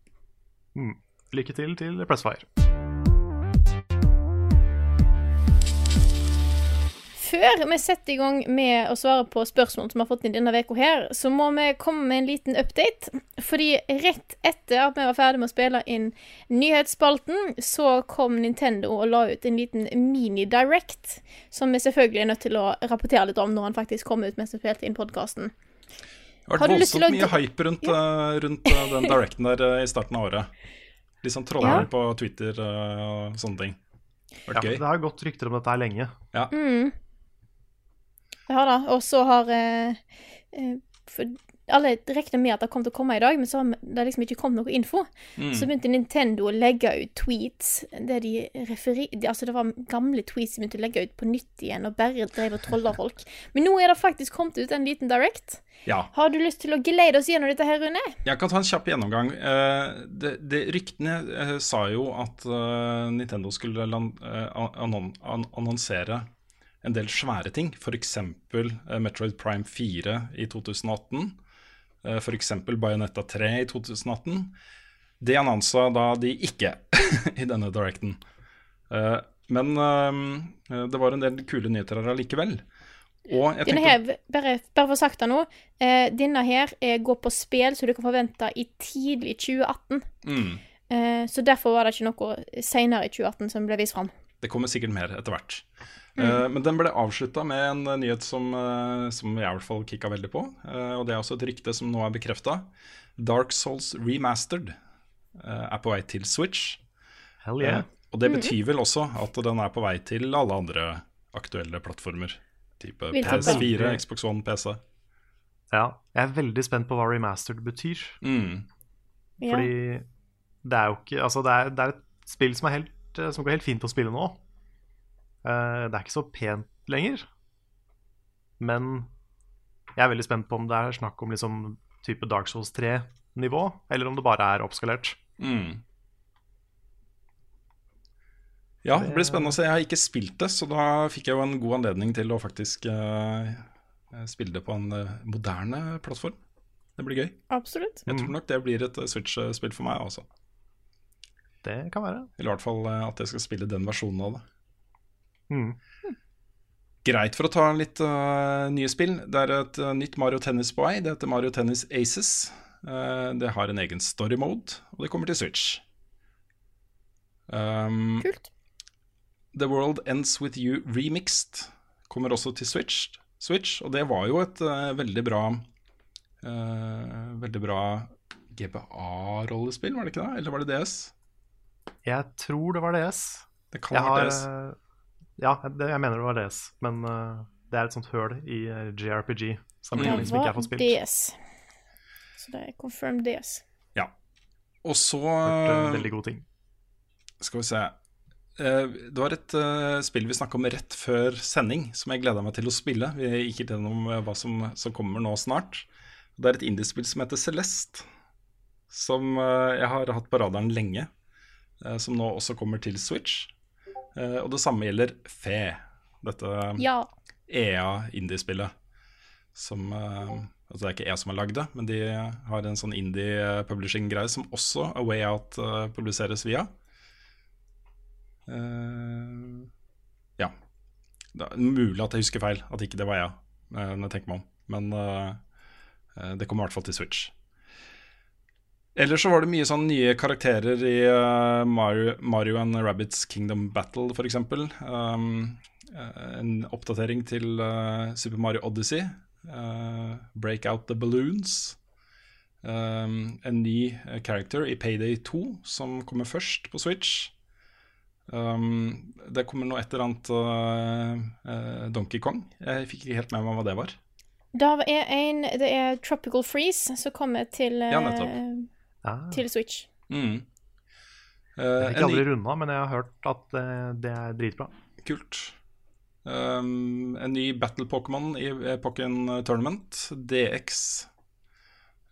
Mm. Lykke til til Pressfire. Før vi setter i gang med å svare på spørsmål som vi har fått inn denne uka her, så må vi komme med en liten update. Fordi rett etter at vi var ferdig med å spille inn nyhetsspalten, så kom Nintendo og la ut en liten mini-direct, som vi selvfølgelig er nødt til å rapportere litt om når han faktisk kom ut mens vi spilte inn podkasten. Det har vært du voldsomt å- mye hype rundt, ja. rundt eh, den directen der eh, i starten av året. Litt sånn troller Ja. på Twitter eh, og sånne ting. Ja, det har gått rykter om dette her lenge. Mm. Ja da. Og så har eh, eh, alle regna med at det kom til å komme i dag, men så har det liksom ikke kommet noe info. Mm. Så begynte Nintendo å legge ut tweets der de referi... de- Altså, det var gamle tweets de begynte å legge ut på nytt igjen, og bare drev og trolla folk. Men nå er det faktisk kommet ut en liten direct. Ja. Har du lyst til å geleide oss gjennom dette her, Rune? Jeg kan ta en kjapp gjennomgang. Uh, det, det, ryktene uh, sa jo at uh, Nintendo skulle annon, an, annonsere en del svære ting. F.eks. Uh, Metroid Prime 4 i 2018. Uh, F.eks. Bayonetta 3 i 2018. Det annonsa da de ikke *laughs* i denne directen. Eh, men eh, det var en del kule nyheter her allikevel. Og jeg Denne her, bare, bare for sagt det nå, eh, denne her eh, går på spill som du kan forvente i tidlig 2018. mm, Eh, så derfor var det ikke noe senere i 2018 som ble vist fram. Det kommer sikkert mer etter hvert. Eh, men den ble avslutta med en eh, nyhet som, uh, som jeg i hvert fall kicka veldig på. Uh, og det er også et rykte som nå er bekrefta. Dark Souls Remastered eh, er på vei til Switch. Hell yeah. Og det betyr vel også at den er på vei til alle andre aktuelle plattformer. Type PS4, Xbox One, PC. Ja. Jeg er veldig spent på hva remastered betyr. Mm. Fordi det er jo ikke Altså, det er, det er et spill som, er helt, som går helt fint å spille nå. Uh, det er ikke så pent lenger. Men jeg er veldig spent på om det er snakk om liksom type Dark Souls 3-nivå, eller om det bare er oppskalert. Mm. Ja, det blir spennende å se. Jeg har ikke spilt det, så da fikk jeg jo en god anledning til å faktisk uh, spille det på en uh, moderne plattform. Det blir gøy. Absolutt. Jeg tror nok det blir et eh, Switch-spill for meg også. Det kan være. Eller i hvert fall eh, at jeg skal spille den versjonen av det. Mm. Greit for å ta litt uh, nye spill. Det er et uh, nytt Mario Tennis på vei. Det heter Mario Tennis Aces. Uh, det har en egen story mode, og det kommer til Switch. Um, Kult. The World Ends With You Remixed kommer også til Switch, Switch og det var jo et veldig bra eh, Veldig bra GBA-rollespill, var det ikke det? Eller var det DS? Jeg tror det var DS. Det kan Jeg ha vært DS. eh, Ja, det, jeg mener det var DS, men uh, det er et sånt høl i uh, JRPG. Det Sammenligning som ikke jeg fått spilt. DS. Så det er confirmed DS. Ja. Og så Hørt en veldig god ting. Skal vi se Eh, Det var et eh, spill vi snakka om rett før sending, som jeg gleda meg til å spille. Vi gikk gjennom eh, hva som, som kommer nå snart. Det er et indiespill som heter Celeste, som eh, jeg har hatt på radaren lenge. Eh, Som nå også kommer til Switch. Eh, Og det samme gjelder Fe, dette Ja. EA-indiespillet. Som eh, Altså det er ikke EA som har lagd det, men de har en sånn indie-publishing-greie som også A Way Out publiseres via. Uh, ja. Det er mulig at jeg husker feil, at ikke det var eh, når jeg tenker meg om. Men eh, det kommer i hvert fall til Switch. Ellers så var det mye sånn nye karakterer i uh, Mario, Mario and Rabbits Kingdom Battle, f.eks. Um, eh, en oppdatering til uh, Super Mario Odyssey. Uh, Break Out the Balloons. Um, en ny character i Payday 2, som kommer først på Switch. Um, det kommer noe et eller annet Donkey Kong. Jeg fikk ikke helt med meg hva det var. Det er en Det er Tropical Freeze som kommer til, Ja, nettopp. Ja. til Switch. Mm. Uh, Jeg fikk aldri runda, men jeg har hørt at uh, det er dritbra. Kult. Um, en ny Battle Pokémon i Pokken Tournament, DX.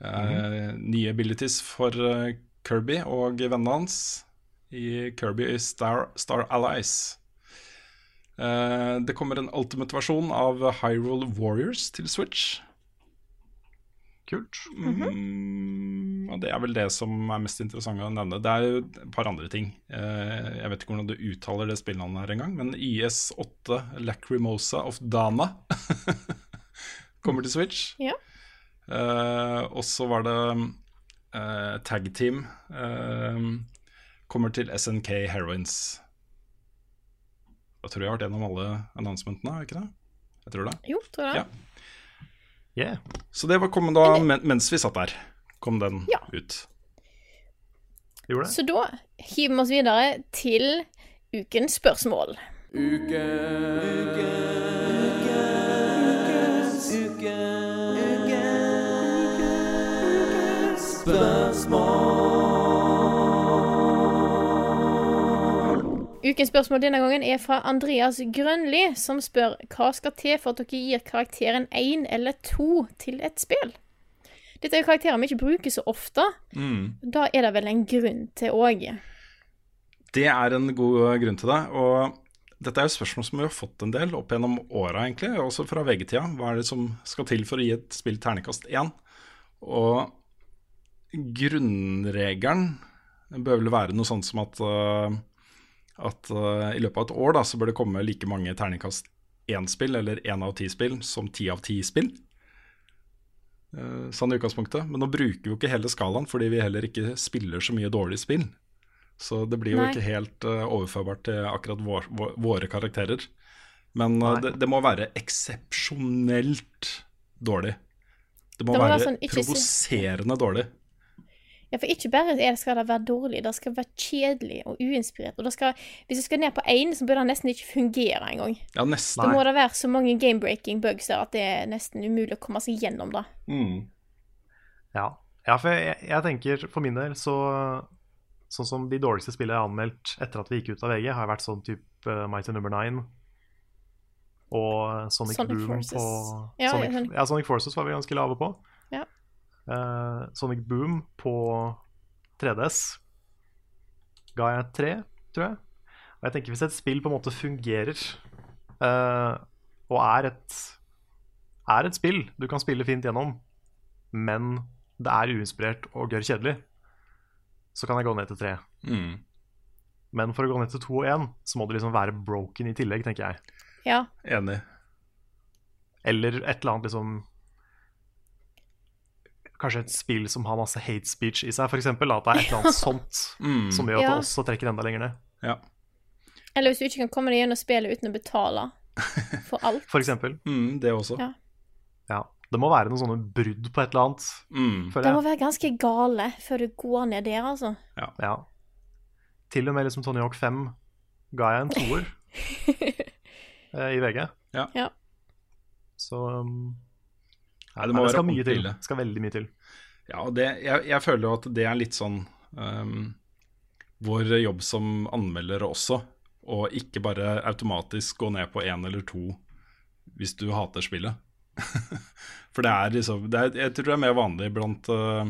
Eh, Nye abilities for uh, Kirby og vennene hans i Kirby Star, Star Allies. Uh, det kommer en ultimate-versjon av Hyrule Warriors til Switch. Kult. Mm, og det er vel det som er mest interessant å nevne. Det er jo et par andre ting. Eh, jeg vet ikke hvordan du uttaler det spillnavnet her engang, men IS8 Lacrimosa of Dana *laughs* kommer til Switch. Ja. Eh, og så var det uh, Tag Team kommer til SNK Heroines. Da tror jeg jeg har vært gjennom alle announcementene, ikke det? Jeg tror det. Jo, tror jeg. Ja. Yeah. Så det var kommet da men, mens vi satt der. Kom den Ja. ut. Gjorde det? Så da hiver vi oss videre til ukens spørsmål. Ukens spørsmål denne gangen er fra Andreas Grønli, som spør hva skal til for at dere gir karakteren én eller to til et spill? Dette er jo karakterer vi ikke bruker så ofte. Da er det vel en grunn til òg. Det er en god grunn til det. Og dette er jo spørsmål som vi har fått en del opp gjennom åra, egentlig. Også fra VG-tida. Hva er det som skal til for å gi et spill ternekast én? Og grunnregelen bør vel være noe sånt som at, uh, at uh, i løpet av et år da, så bør det komme like mange terningkast én-spill, eller én av ti spill, som ti av ti spill. Uh, sånn i utgangspunktet. Men nå bruker vi jo ikke hele skalaen, fordi vi heller ikke spiller så mye dårlig spill. Så det blir jo Nei. ikke helt uh, overførbart til akkurat vår, vår, våre karakterer. Men det, det må være eksepsjonelt dårlig. Det må, Det må være være sånn, provoserende dårlig. Ja, for ikke bare er det, skal det være dårlig, det skal være kjedelig og uinspirert. Og det skal, hvis du skal ned på én, så bør det nesten ikke fungere engang. Ja, nesten. Da må det være så mange game-breaking bugs der at det er nesten umulig å komme seg gjennom det. Mm. Ja. ja, for jeg, jeg tenker for min del så Sånn som de dårligste spillene jeg har anmeldt etter at vi gikk ut av VG, har vært sånn type uh, Mighty Number Nine og Sonic, Sonic Boom Forces. på Ja, Sonic, ja, Sonic- ja, Sonic Forces var vi ganske lave på. Ja. Eh, Sonic Boom på 3DS ga jeg tre, tror jeg. Og jeg tenker hvis et spill på en måte fungerer uh, og er et, er et spill du kan spille fint gjennom, men det er uinspirert og gørr kjedelig, så kan jeg gå ned til tre. Mm. Men for å gå ned til to og én, så må det liksom være broken i tillegg, tenker jeg. Ja. Enig. Eller et eller annet liksom Kanskje et spill som har masse hate speech i seg, f.eks. At det er et eller annet sånt *laughs* Mm. som gjør at Ja. det også trekker enda lenger ned. Ja. Eller hvis du ikke kan komme deg gjennom spillet uten å betale for *laughs* alt. For eksempel. Mm, det også. Ja. Ja. Det må være noen sånne brudd på et eller annet, Mm. Det må være ganske gale før du går ned der, altså. Ja. ja. til og med liksom Tony Hawk 5 ga jeg en toer *laughs* eh, i VG. Ja. Ja. Så um, Nei, det nei, det skal mye ordentlig til. ille. Det skal veldig mye til. Ja, og det, jeg, jeg føler jo at det er litt sånn um, vår jobb som anmeldere også, Og ikke bare automatisk gå ned på én eller to hvis du hater spillet. *laughs* For det er liksom det er, Jeg tror det er mer vanlig blant uh,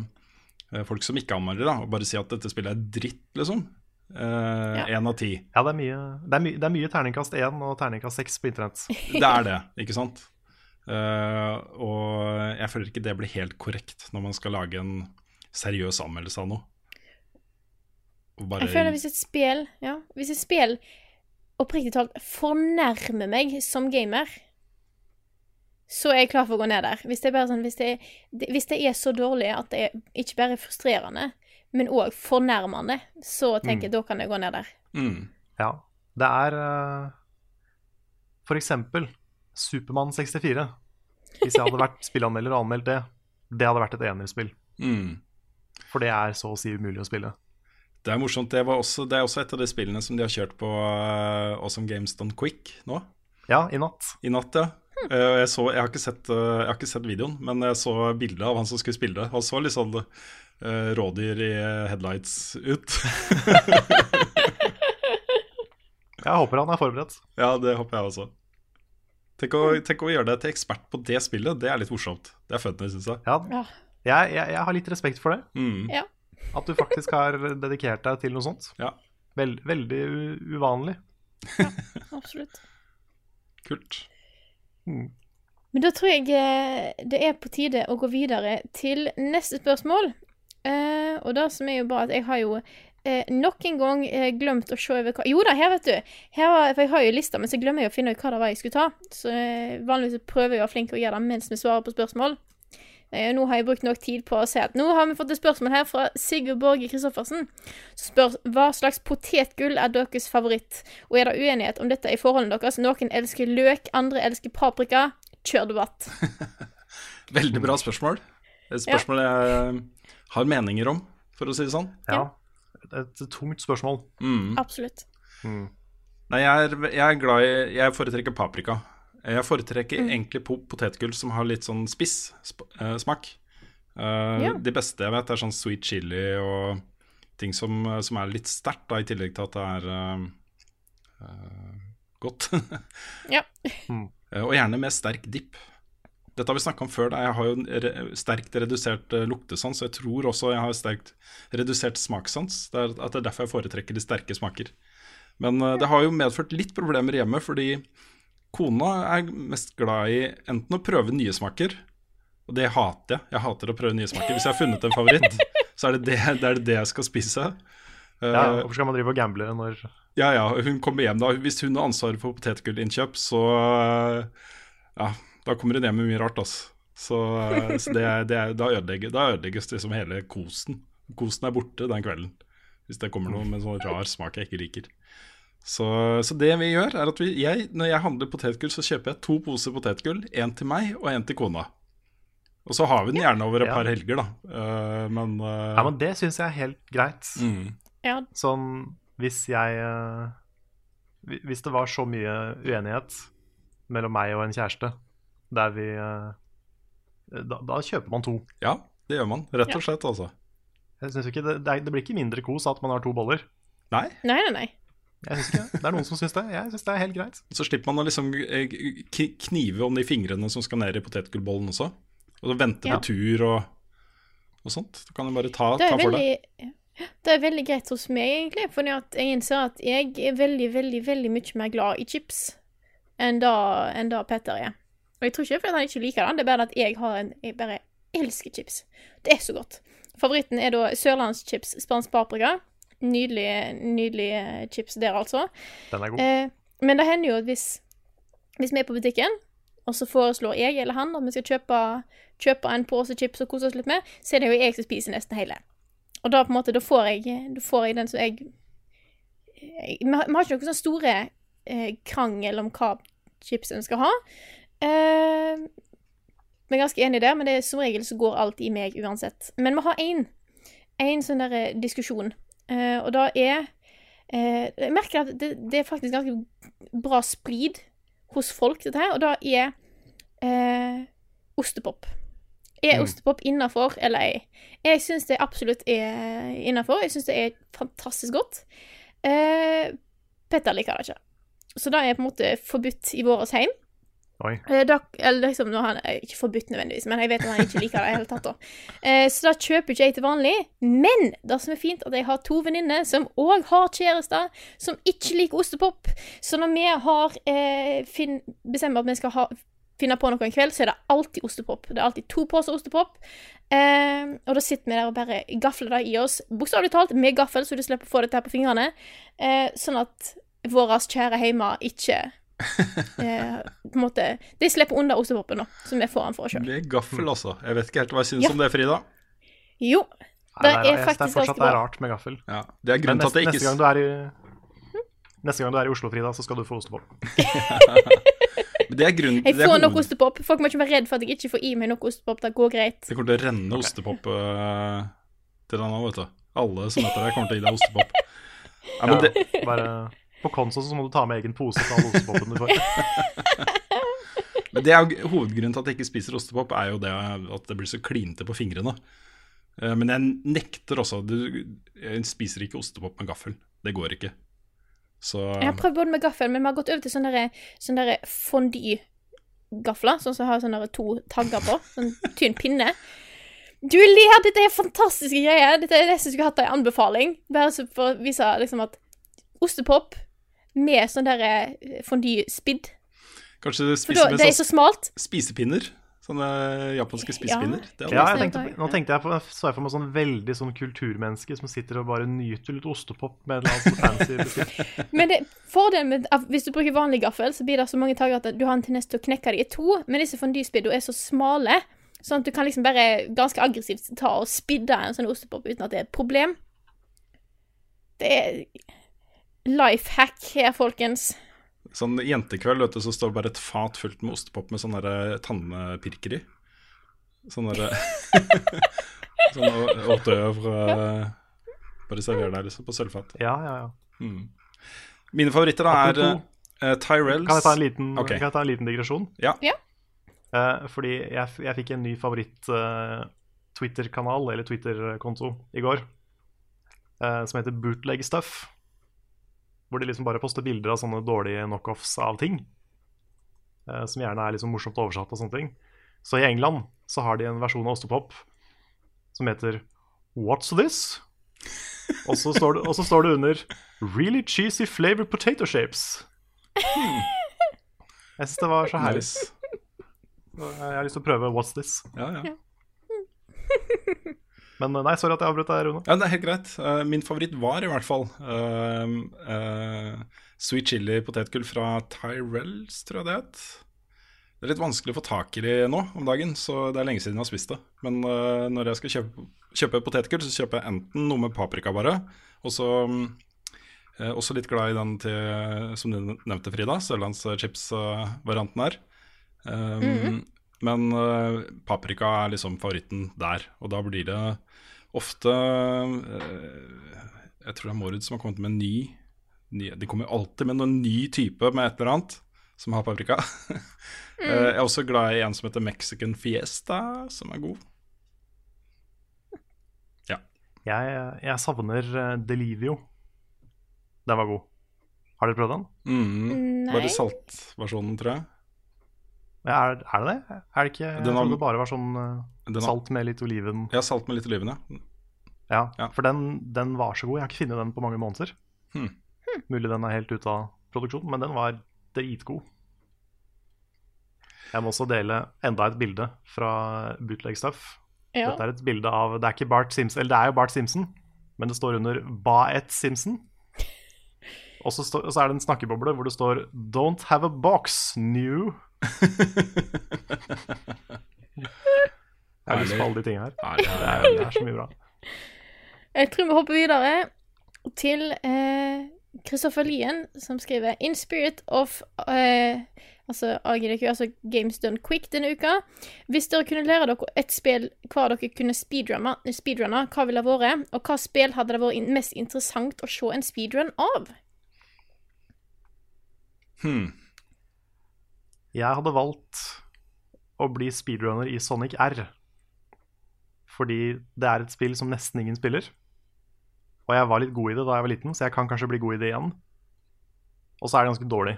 folk som ikke anmelder, da, å bare si at dette spillet er dritt, liksom. Én Ja. av ti. Ja, det er mye, det er my, det er mye terningkast én og terningkast seks på internett. Det er det, ikke sant? Eh, og jeg føler ikke det blir helt korrekt når man skal lage en seriøs anmeldelse av noe. Og bare- Jeg føler hvis et spill Ja, hvis et spill oppriktig talt fornærmer meg som gamer, så er jeg klar for å gå ned der. Hvis det er, bare sånn, hvis det hvis det er så dårlig at det er ikke bare er frustrerende, men òg fornærmende, så tenker jeg da kan jeg gå ned der. mm. Ja. Det er uh, for eksempel Supermann 64. Hvis jeg hadde vært *laughs* spillanmelder og anmeldt det, det hadde vært et enerspill. Mm. For det er så å si umulig å spille. Det er morsomt. Det, var også, det er også et av de spillene som de har kjørt på uh, Awesome Games Done Quick nå, Ja, i natt. i natt. ja. Uh, jeg, så, jeg, har ikke sett, uh, jeg har ikke sett videoen, men jeg så bildet av han som skulle spille det. Han så litt sånn eh, rådyr i headlights ut. *laughs* Jeg håper han er forberedt. ja, det håper jeg også. Tenk å, tenk å gjøre deg til ekspert på det spillet. Det er litt morsomt. Det er funny, syns jeg. Ja, Ja. jeg, jeg, jeg har litt respekt for det. Mm. Ja. At du faktisk har dedikert deg til noe sånt. Ja. Vel, veldig u uvanlig. Absolutt. *laughs* Kult. Men da tror jeg eh, det er på tide å gå videre til neste spørsmål. Uh, og det som er jo bra, at jeg har jo eh, nok en gang eh, glemt å se over hva Jo da, her, vet du. Her var, for jeg har jo lista, men så glemmer jeg å finne ut hva det var jeg skulle ta. Så eh, vanligvis prøver jeg å være flink til å gjøre det mens vi svarer på spørsmål. Eh, nå har jeg brukt nok tid på å se at nå har vi fått et spørsmål her fra Sigurd Borge Christoffersen. Som spør hva slags potetgull er deres favoritt, og er det uenighet om dette i forholdene deres? Noen elsker løk, andre elsker paprika. Kjør debatt. *laughs* Veldig bra spørsmål. Et spørsmål jeg har meninger om, for å si det sånn. Ja. Et tungt spørsmål. Mm. Absolutt. Nei, jeg er, jeg er glad i Jeg foretrekker paprika. Jeg foretrekker egentlig po potetgull som har litt sånn spiss sp uh, smak. Uh, yeah. De beste jeg vet, er sånn sweet chili og ting som, som er litt sterkt, da, i tillegg til at det er uh, eh, godt. *laughs* Ja. Eh, og gjerne med sterk dipp. Dette har vi snakka om før. Da. Jeg har jo sterkt redusert uh, luktesans, og jeg tror også jeg har sterkt redusert smakssans. Det er, at det er derfor jeg foretrekker de sterke smaker. Men eh, det har jo medført litt problemer hjemme, fordi kona er mest glad i enten å prøve nye smaker, og det hater jeg. Jeg hater å prøve nye smaker. Hvis jeg har funnet en favoritt, så er det det, det, er det jeg skal spise. Eh, Ja, hvorfor skal man drive og gamble når ja, ja, hun kommer hjem da. Hvis hun har ansvaret for potetgullinnkjøp, så Ja, da kommer hun hjem med mye rart, altså. Så, øh, så det, er- det, er- da, ødelegges, da ødelegges liksom hele kosen. Kosen er borte den kvelden. Hvis det kommer noe med sånn rar smak jeg ikke liker. Så, så det vi gjør, er at vi, jeg, når jeg handler potetgull, så kjøper jeg to poser potetgull. Én til meg og én til kona. Og så har vi den gjerne over et Ja. par helger, da. Uh, men, uh... Ja, men det syns jeg er helt greit. mm, Ja, Sånn hvis jeg uh, Hvis det var så mye uenighet mellom meg og en kjæreste der vi eh, da, da kjøper man to. Ja, det gjør man. Rett og slett, altså. Jeg synes ikke det, det, det blir ikke mindre kos at man har to boller. Nei, Nei, nei, nei. Jeg synes ikke Det er noen som syns det. Jeg syns det er helt greit. Så slipper man å liksom eh, knive om de fingrene som skal ned i potetgullbollen også. Og så vente Ja. på tur og, og sånt. Du kan jo bare ta, ta er, for deg. det er veldig greit hos meg, egentlig. For jeg innser at jeg er veldig, veldig veldig mye mer glad i chips enn da, enn da Petter er. Og jeg tror ikke fordi han ikke liker den, det er bare at jeg har en Jeg bare elsker chips. Det er så godt. Favoritten er da sørlandschips spansk paprika. Nydelige, nydelig chips der, altså. Den er god. Eh, men det hender jo at hvis, hvis vi er på butikken, og så foreslår jeg eller han at vi skal kjøpe, kjøpe en pose chips og kose oss litt med, så er det jo jeg som spiser nesten hele. Og da på en måte, da får jeg, da får jeg den som jeg, vi har ikke noen sånne store eh, krangel om hva chipsen skal ha. Eh, vi er ganske enige der, men det er, som regel så går alt i meg uansett. Men vi har én. En sånn der eh, diskusjon. Eh, og da er eh, Jeg merker at det, det er faktisk ganske bra splid hos folk, dette her, og da er eh, ostepop. Er Mm. ostepop innafor eller ei? Jeg syns det absolutt er innafor. Jeg syns det er fantastisk godt. Eh, Petter liker det ikke. Så det er på en måte forbudt i våres heim. Eh, da, eller liksom, nå har han ikke forbudt nødvendigvis, men jeg vet at han ikke liker det i hele tatt. da. Eh, så da kjøper ikke jeg til vanlig. Men det som er fint, at jeg har to venninner som òg har kjærester som ikke liker ostepop. Så når vi har eh, bestemmer at vi skal ha, finne på noe en kveld, så er det alltid ostepop. Det er alltid to poser ostepop. Eh, og da sitter vi der og bare gafler det i oss, bokstavelig talt med gaffel, så du slipper å få dette her på fingrene. Eh, sånn at våre kjære hjemme ikke *laughs* eh, på en måte De slipper unna ostepopen, da, så vi får den for oss sjøl. er gaffel, altså. Jeg vet ikke helt hva jeg syns Ja. om det, Frida. Jo. Nei, Det er faktisk synes faktisk det er fortsatt det er rart med gaffel. Ja. Det er grunnen til at det ikke neste, gang du er i, neste gang du er i Oslo, Frida, så skal du få ostepop. *laughs* *laughs* Det er grunnen Jeg det er får nok ostepop. Folk må ikke være redd for at jeg ikke får i meg nok ostepop. Det går greit. Det kommer til å renne ostepop uh, til deg nå, vet du. Alle som heter deg, kommer til å gi deg ostepop. Ja, men det, Bare på Konso så må du ta med egen pose til alle ostepopene du får. *laughs* men det er jo hovedgrunnen til at jeg ikke spiser ostepop, er jo det at det blir så klinete på fingrene. Eh, Men jeg nekter også. Du, jeg spiser ikke ostepop med gaffel. Det går ikke. Så Jeg har prøvd både med gaffel, men vi har gått over til sånne, der- sånne der fondue-gafler. Sånn som har sånne to tagger på. Sånn tynn pinne. Du ler! Dette er fantastiske greier. Dette er det jeg skulle hatt en anbefaling. Bare for å vise liksom at ostepop med sånn der eh, fondue-spidd. kanskje du spiser da, med det sånn så spisepinner? Sånne japanske spisepinner? Det er Ja, jeg tenkte, nå tenkte jeg på, så jeg for meg sånn veldig sånn kulturmenneske som sitter og bare nyter litt ostepop med en eller annen sånn fancy. *laughs* Men det, fordelen med at hvis du bruker vanlig gaffel, så blir det så mange tager at du har en tendens til å knekke dem i to. Men disse fondue-spiddene er så smale, sånn at du kan liksom bare ganske aggressivt ta og spidde en sånn ostepop uten at det er et problem. Det er life hack her, folkens. Sånn jentekveld, vet du, så står det bare et fat fullt med ostepop med sånne der tannpirker i. Sånn derre Sånn haute oeuvre *laughs* Bare server deg liksom på sølvfat. Ja, ja, ja. Mm. Mine favoritter da er uh, Tyrells Kan jeg ta en liten, okay. kan jeg ta en liten digresjon? Ja. Ja. Uh, fordi jeg, jeg fikk en ny favoritt-Twitter-kanal, eller Twitter-konto, i går. eh, som heter Bootleg Stuff. Hvor de liksom bare poster bilder av sånne dårlige knockoffs av ting. eh, som gjerne er liksom morsomt oversatt og sånne ting. Så i England så har de en versjon av ostepop som heter What's this? Og så står det, og så står det under Really cheesy flavored potato shapes. Jeg syns det var så herlig. Jeg har lyst til å prøve What's this? Ja, ja. *laughs* Men nei, sorry at jeg avbrøt deg, Rune. ja, det er helt greit. Eh, min favoritt var i hvert fall uh, uh, Sweet chili potetgull fra Tyrells, tror jeg det het. Det er litt vanskelig å få tak i det nå om dagen, så det er lenge siden jeg har spist det. Men uh, når jeg skal kjøpe, kjøpe potetgull, så kjøper jeg enten noe med paprika bare, og så eh, også litt glad i den til, som du nevnte, Frida, sørlandschips-varianten her. Um, Men uh, paprika er liksom favoritten der, og da blir det ofte uh, Jeg tror det er Morud som har kommet med en ny, ny De kommer alltid med noen ny type med et eller annet som har paprika. *laughs* Eh, jeg er også glad i en som heter Mexican Fiesta, som er god. Jeg, jeg savner Delivio. Den var god. Har dere prøvd den? Mm. Nei. Bare saltversjonen, tror jeg. Ja, er, er det det? Er det ikke Den har- det bare var sånn eh, har- salt med litt oliven. Ja, salt med litt oliven, ja. Ja, Ja. For den, den var så god. Jeg har ikke funnet den på mange måneder. Hmm. Mulig den er helt ute av produksjon, men den var dritgod. Jeg må også dele enda et bilde fra Bootleg Stuff. Ja. Dette er et bilde av Det er ikke Bart Simpson, eller det er jo Bart Simpson, men det står under Baet Simpson. Og så, stå, og så er det en snakkeboble hvor det står 'Don't have a box, new'. Jeg har lyst på alle de tingene her. Det er, det er så mye bra. Jeg tror vi hopper videre til eh, Kristoffer Lien som skriver In spirit of eh, altså AGDQ, altså Games Done Quick denne uka. Hvis dere kunne lære dere et spill hva dere kunne speedrunne, speedrunne hva ville det vært? Og hva spill hadde det vært mest interessant å se en speedrun av? Hmm. Jeg hadde valgt å bli speedrunner i Sonic R. Fordi det er et spill som nesten ingen spiller. Og jeg var litt god i det da jeg var liten, så jeg kan kanskje bli god i det igjen. Og så er det ganske dårlig.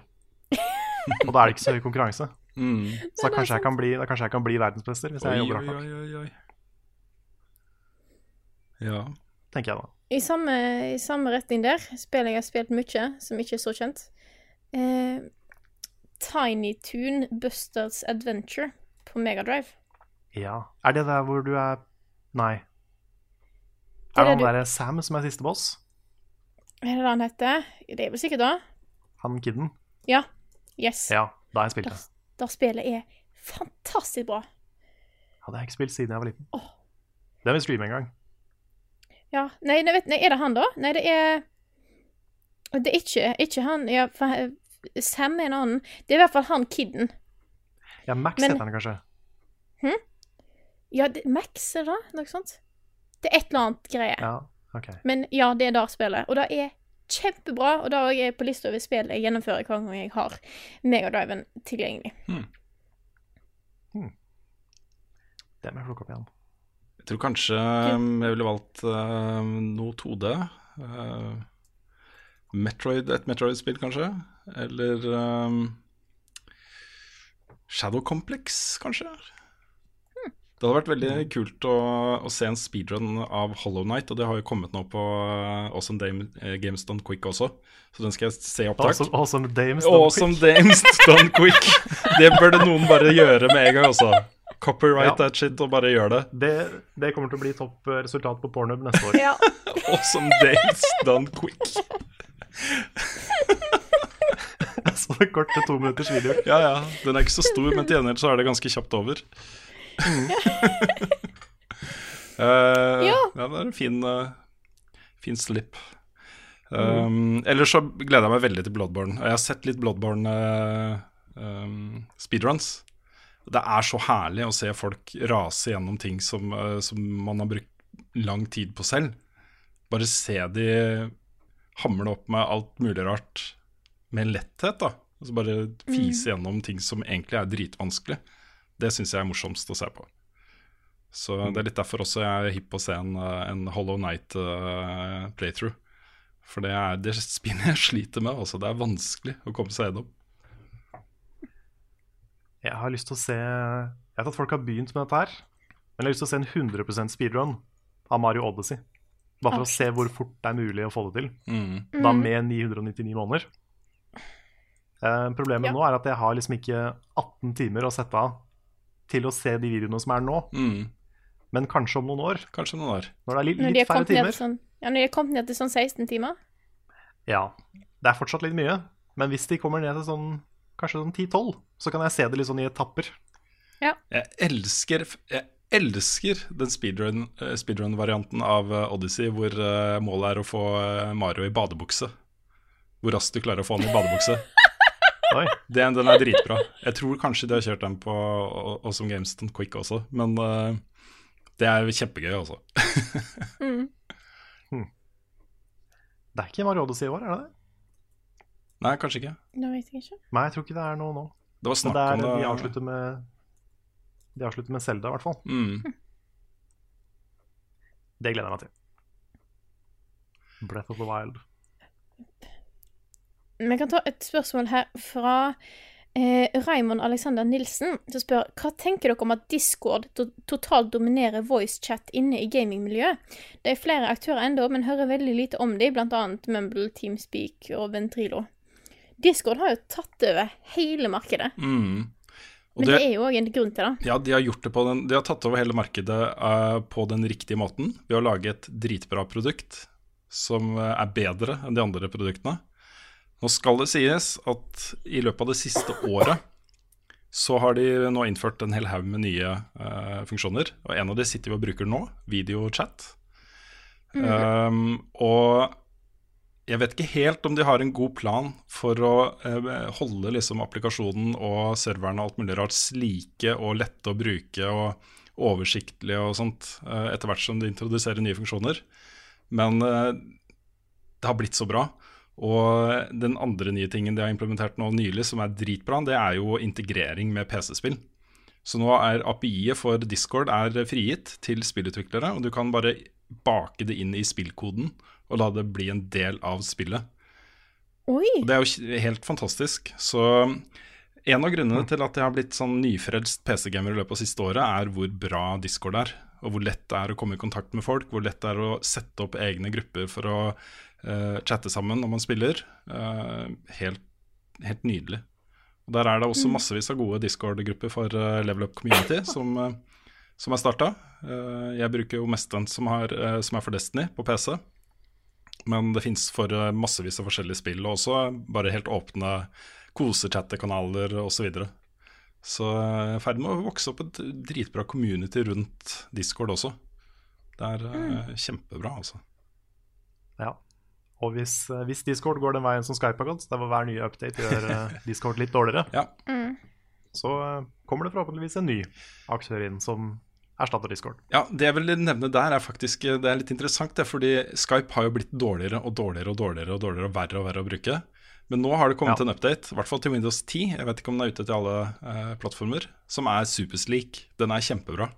Og da er det ikke så høy konkurranse. Mm. Så da kanskje, jeg kan bli, da kanskje jeg kan bli verdensmester hvis jeg Oi, jobber hardt nok. oi, oi, oi. Ja. Tenker jeg da. I samme, I samme retning der, spill jeg har spilt mye, som ikke er så kjent. Eh, Tiny Toon Busters Adventure på Megadrive. Ja. Er det der hvor du er Nei. Det er det han du- derre Sam som er siste boss? Er det det han heter? Det er vel sikkert det? Han kidden? Ja. Yes. Ja, da har jeg spilt det. Da spillet er fantastisk bra. Hadde jeg ikke spilt siden jeg var liten. Det har vi streama en gang. Ja. Nei, nei, vet, nei, er det han, da? Nei, det er Det er ikke, ikke han ja, for, Sam er en annen. Det er i hvert fall han kidden. Ja, Max Men- heter han kanskje. Ja, det, Max, er det? Noe sånt? Det er et eller annet greie. Ja, okay. Men ja, det er det spillet. Og det er kjempebra, og det er på lista over spill jeg gjennomfører hver gang jeg har Megadriven tilgjengelig. Det må jeg plukke opp igjen. Jeg tror kanskje um, jeg ville valgt uh, noe 2D. Uh, Metroid, et Metroid-spill, kanskje. Eller um, Shadow Complex, kanskje. Det hadde vært veldig kult å, å se en speedrun av Hollow Night, og det har jo kommet nå på uh, Awesome Dame, uh, Games Done Quick også. Så den skal jeg se i opptak. Awesome, awesome Dames. Done Awesome Quick. Dames Done Quick. Det burde noen bare gjøre med en gang også. Copyright Ja. that shit og bare gjør det. Det, det kommer til å bli topp eh, resultat på Pornhub neste år. Ja. *laughs* Awesome Dames Done Quick. *laughs* Så det korte to minutters video. Ja, ja. Den er ikke så stor, men til gjengjeld så er det ganske kjapt over. *laughs* uh, Ja. ja, det er en fin, uh, fin slip. Um, Ellers så gleder jeg meg veldig til Bloodborne. Jeg har sett litt Bloodborne uh, um, speedruns. Det er så herlig å se folk rase gjennom ting som, eh, som man har brukt lang tid på selv. Bare se de hamle opp med alt mulig rart med letthet, da. Altså bare fise gjennom ting som egentlig er dritvanskelig. Det syns jeg er morsomst å se på. Så det er litt derfor også jeg er hypp på å se en, eh, en Hollow Night-playthrough. For det er det spillet jeg *laughs* sliter med. Altså, det er vanskelig å komme seg gjennom. Jeg har lyst til å se Jeg vet at folk har begynt med dette her, men jeg har lyst til å se en 100% speedrun av Mario Odyssey. Bare for Å, å se hvor fort det er mulig å få det til. Mm. Da med 999 måneder. Eh, problemet Ja. nå er at jeg har liksom ikke 18 timer å sette av til å se de videoene som er nå. Mm. Men kanskje om noen år, Kanskje noen år. når det er litt, litt de færre timer. sånn, ja, når de har kommet ned til sånn 16 timer. Ja, det er fortsatt litt mye. Men hvis de kommer ned til sånn kanskje sånn 10-12, så kan jeg se det litt sånn i etapper. Jeg elsker, jeg elsker den speedrun-varianten speedrun-varianten av eh, Odyssey hvor eh, målet er å få eh, Mario i badebukse. Hvor raskt du klarer å få han i badebukse. *laughs* Oi, Den, den er dritbra. Jeg tror kanskje de har kjørt den på Awesome Games Done Quick også, men uh, det er kjempegøy, altså. *laughs* Det er ikke Mario Odyssey i år, er det det? Nei, kanskje ikke. Det vet jeg ikke. Nei, jeg tror ikke det er noe nå. Det var snakk det er, om det. de avslutter med De avslutter med Zelda, i hvert fall. Mm. Det gleder jeg meg til. Breath of the Wild. Vi kan ta et spørsmål her fra eh, Raymond Alexander Nilsen, som spør hva tenker dere om at Discord to totalt dominerer voicechat inne i gamingmiljøet? Det er flere aktører ennå, men hører veldig lite om dem, annet Mumble, Teamspeak og Ventrilo. Discord har jo tatt over hele markedet, Mm. Men det, det er jo òg en grunn til det. ja, de har gjort det på den De har tatt over hele markedet uh, på den riktige måten ved å lage et dritbra produkt som eh, er bedre enn de andre produktene. Nå skal det sies at i løpet av det siste året så har de nå innført en hel haug med nye uh, funksjoner. Og en av de sitter vi og bruker nå, videochat. Um, og jeg vet ikke helt om de har en god plan for å uh, holde liksom applikasjonen og serveren og alt mulig rart slike og lette å bruke og oversiktlige og sånt uh, etter hvert som de introduserer nye funksjoner. Men det har blitt så bra. Og den andre nye tingen de har implementert nå nylig, som er dritbra, det er jo integrering med PC-spill. Så nå er API-et for Discord er frigitt til spillutviklere, og du kan bare bake det inn i spillkoden og la det bli en del av spillet. Oi! Og det er jo helt fantastisk. Så en av grunnene til at jeg har blitt sånn nyfrelst PC-gamer i løpet av siste året, er hvor bra Discord er. Og hvor lett det er å komme i kontakt med folk, hvor lett det er å sette opp egne grupper for å uh, chatte sammen når man spiller. Uh, helt, helt, nydelig. Og Der er det også massevis av gode Discord-grupper for uh, Level Up Community *laughs* som, som er starta. jeg bruker jo mest den som, har, som er for Destiny på PC. Men det fins for massevis av forskjellige spill, og også bare helt åpne kosechattekanaler osv. Så, videre. så jeg er i ferd med å vokse opp et dritbra community rundt Discord også. Det er mm. kjempebra, altså. Ja. Og hvis, eh, hvis, Discord går den veien som Skype har gått, der hvor hver nye update gjør Discord litt dårligere, ja. mm. så kommer det forhåpentligvis en ny aktør inn som erstatter Discord. Ja, Det jeg vil nevne der, er faktisk det er litt interessant. Det, fordi Skype har jo blitt dårligere og dårligere og dårligere og dårligere og verre og verre å bruke. Men nå har det kommet ja. en update, i hvert fall til Windows 10, jeg vet ikke om den er ute til alle eh, plattformer, som er supersleak. Den er kjempebra.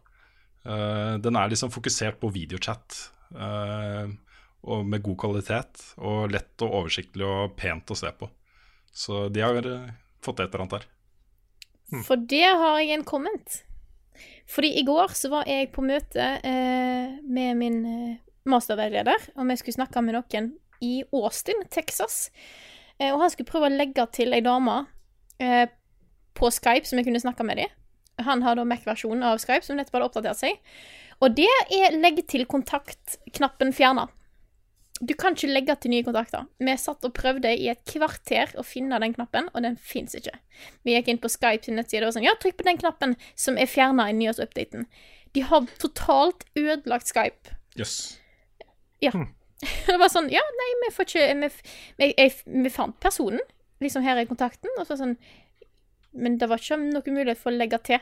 Uh, den er liksom fokusert på videochat uh, og med god kvalitet. Og lett og oversiktlig og pent å se på. Så de har uh, fått et eller annet her. For det har jeg en komment. Fordi i går så var jeg på møte eh, med min eh, masterveileder, og vi skulle snakke med noen i Austin, Texas. Eh, og han skulle prøve å legge til ei dame eh, på Skype, som jeg kunne snakke med dem. Han har da Mac-versjonen av Skype, som nettopp hadde oppdatert seg. Og det er legge til kontakt-knappen fjerna. Du kan ikke legge til nye kontakter. Vi satt og prøvde i et kvarter å finne den knappen, og den fins ikke. Vi gikk inn på Skype sin nettside og sånn Ja, trykk på den knappen som er fjerna i nyhetsupdaten. De har totalt ødelagt Skype. Jøss. Yes. Ja. Hm. *laughs* Det var sånn Ja, nei, vi får ikke Vi, jeg, vi fant personen. Liksom, her er kontakten. Og så sånn Men det var ikke noen mulighet for å legge til.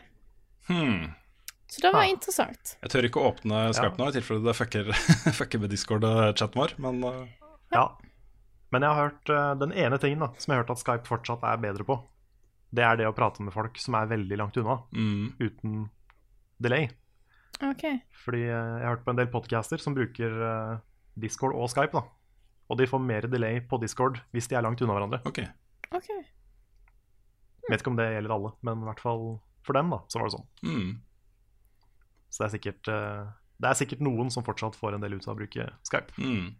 Hmm. Så det var ah. interessant. Jeg tør ikke å åpne Skype ja. nå, i tilfelle det fucker, *laughs* fucker med Discord-chatten vår, men uh... Ja. Men jeg har hørt uh, den ene tingen da, som jeg har hørt at Skype fortsatt er bedre på. Det er det å prate med folk som er veldig langt unna, mm. uten delay. Okay. Fordi uh, jeg har hørt på en del podcaster som bruker Discord og Skype. da Og de får mer delay på Discord hvis de er langt unna hverandre. Okay. Okay. Vet ikke om det gjelder alle, men i hvert fall for dem da, så var det sånn. Mm. Så det er, sikkert, eh, det er sikkert noen som fortsatt får en del ut av å bruke Skype. Mm.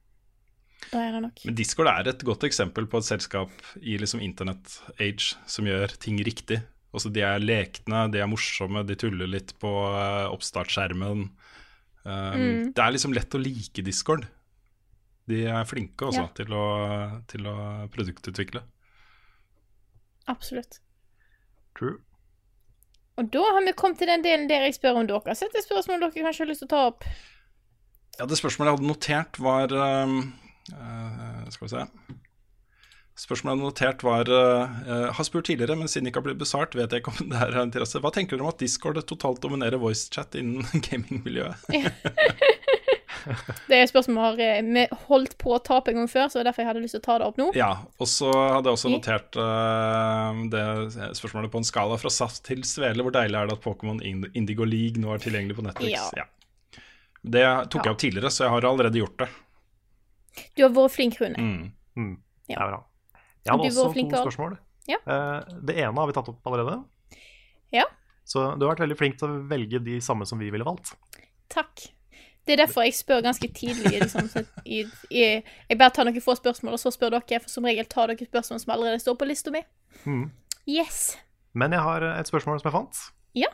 Det er det nok. Men Discord er et godt eksempel på et selskap i liksom internett-age som gjør ting riktig. Også de er lekne, de er morsomme, de tuller litt på uh, oppstartsskjermen. Um, mm. Det er liksom lett å like Discord. De er flinke også ja. til, å, til å produktutvikle. Absolutt. True. Og da har vi kommet til den delen der jeg spør om dere har sett et spørsmål dere kanskje har lyst til å ta opp. Ja, det spørsmålet jeg hadde notert, var uh, Skal vi se Spørsmålet jeg hadde notert, var uh, Har spurt tidligere, men siden det ikke har blitt besvart, vet jeg ikke om det er interesse. Hva tenker dere om at Discord totalt dominerer voicechat innen *laughs* gamingmiljøet? *laughs* *laughs* *laughs* Det er et spørsmål vi har eh, holdt på å ta opp en gang før, så det er derfor jeg hadde lyst til å ta det opp nå. Ja, og så hadde jeg også notert uh, det spørsmålet på en skala fra saft til svele. Hvor deilig er det at Pokémon Indigo League nå er tilgjengelig på Netflix? Ja. ja. Det tok ja. jeg opp tidligere, så jeg har allerede gjort det. Du har vært flink, Rune. Mm. Mm. Det er bra. Jeg hadde også to spørsmål. Ja. Uh, det ene har vi tatt opp allerede. Ja. Så du har vært veldig flink til å velge de samme som vi ville valgt. Takk. Det er derfor jeg spør ganske tidlig. Liksom, i, i, jeg bare tar noen få spørsmål, og så spør dere. For som regel tar dere spørsmål som allerede står på lista mi. Mm. Yes. Men jeg har et spørsmål som jeg fant. Ja.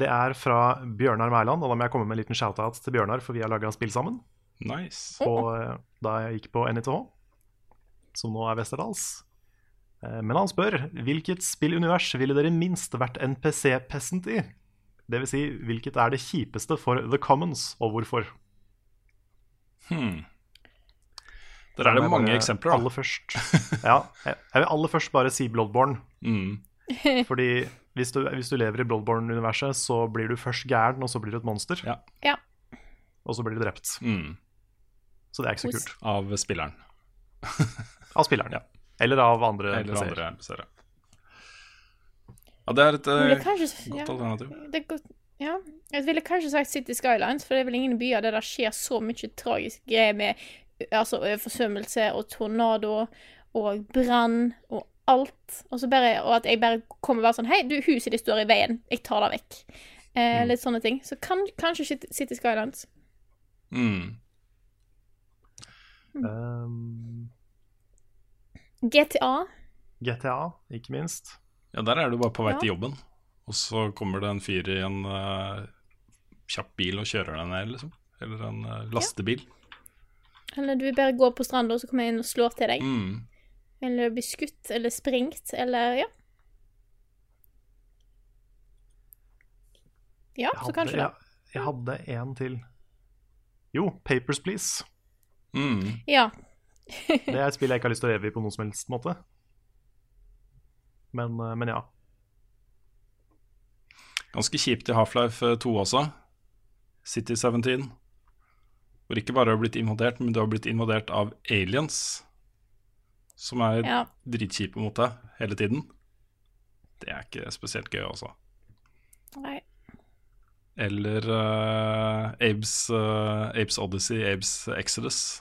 Det er fra Bjørnar Mæland, og da må jeg komme med en liten shout-out til Bjørnar, for vi har laga spill sammen. Nice. Og eh, da jeg gikk på NITH, som nå er Westerdals. Eh, men han spør hvilket spillunivers ville dere minst vært NPC-pessent i? Dvs. Si, hvilket er det kjipeste for The Commons, og hvorfor? Hmm. Der er det mange bare eksempler, da. Aller først, ja, jeg jeg vil aller først bare si Bloodborne. Mm. *laughs* Fordi hvis du, hvis du lever i Bloodborne-universet, så blir du først gæren, og så blir du et monster. Ja. Ja. Og så blir du drept. Mm. Så det er ikke så kult. Av spilleren. Av spilleren, ja. Eller av andre Eller NPC-er. Ja, det er et er kanskje, godt ja, alternativ. det er godt, ja. Jeg ville kanskje sagt City Skylines, for det er vel ingen byer der det skjer så mye tragisk greier med altså, forsømmelse og tornado og brann og alt. Og, så bare, og at jeg bare kommer og bare sånn Hei, du, huset ditt står i veien. Jeg tar det vekk. Eh, Litt sånne ting. Så kan, kanskje City- Skylines. Skylines. Mm. Um, GTA. GTA, ikke minst. Ja, der er du bare på vei Ja. til jobben, og så kommer det en fyr i en uh, kjapp bil og kjører deg ned, liksom. Eller en uh, lastebil. Eller du vil bare gå på stranda, og så kommer jeg inn og slår til deg. Mm. Eller blir skutt eller sprengt, eller ja. Ja, hadde, så kanskje det. jeg, jeg hadde en til. Jo, Papers, Please. Mm. Ja. Det er et spill jeg ikke har lyst til å leve i på noen som helst måte. Men, eh, men ja. Ganske kjipt i Half-Life 2 også. City 17. Hvor ikke bare har blitt invadert, men du har blitt invadert av aliens. Som er ja. dritkjipe mot deg hele tiden. Det er ikke spesielt gøy, altså. Nei. Eller uh, Abes, uh, Abes Odyssey, Abes Exodus.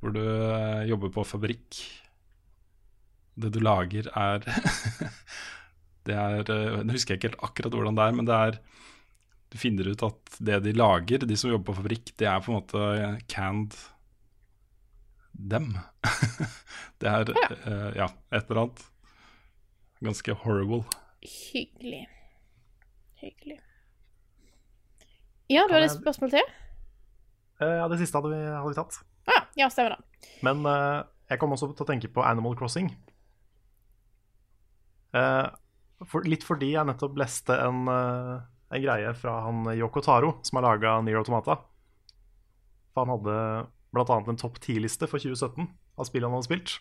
Hvor du uh, jobber på fabrikk. Det du lager, er *laughs* Det er eh, Nå husker jeg ikke helt akkurat hvordan det er, men det er Du finner ut at det de lager, de som jobber på fabrikk, det er på en måte canned dem. *laughs* det er eh, ja, et eller annet. Ganske horrible. Hyggelig. Hyggelig. Ja, du hadde et spørsmål til? Eh, ja, det siste hadde vi, hadde vi tatt. Ah, ja, stemmer det. Men uh, jeg kom også til å tenke på Animal Crossing. Eh, for, litt fordi jeg nettopp leste en, eh, en greie fra han Yoko Taro, som har laga Nier Automata. For han hadde bl.a. en topp 10-liste for 2017 av spill han hadde spilt.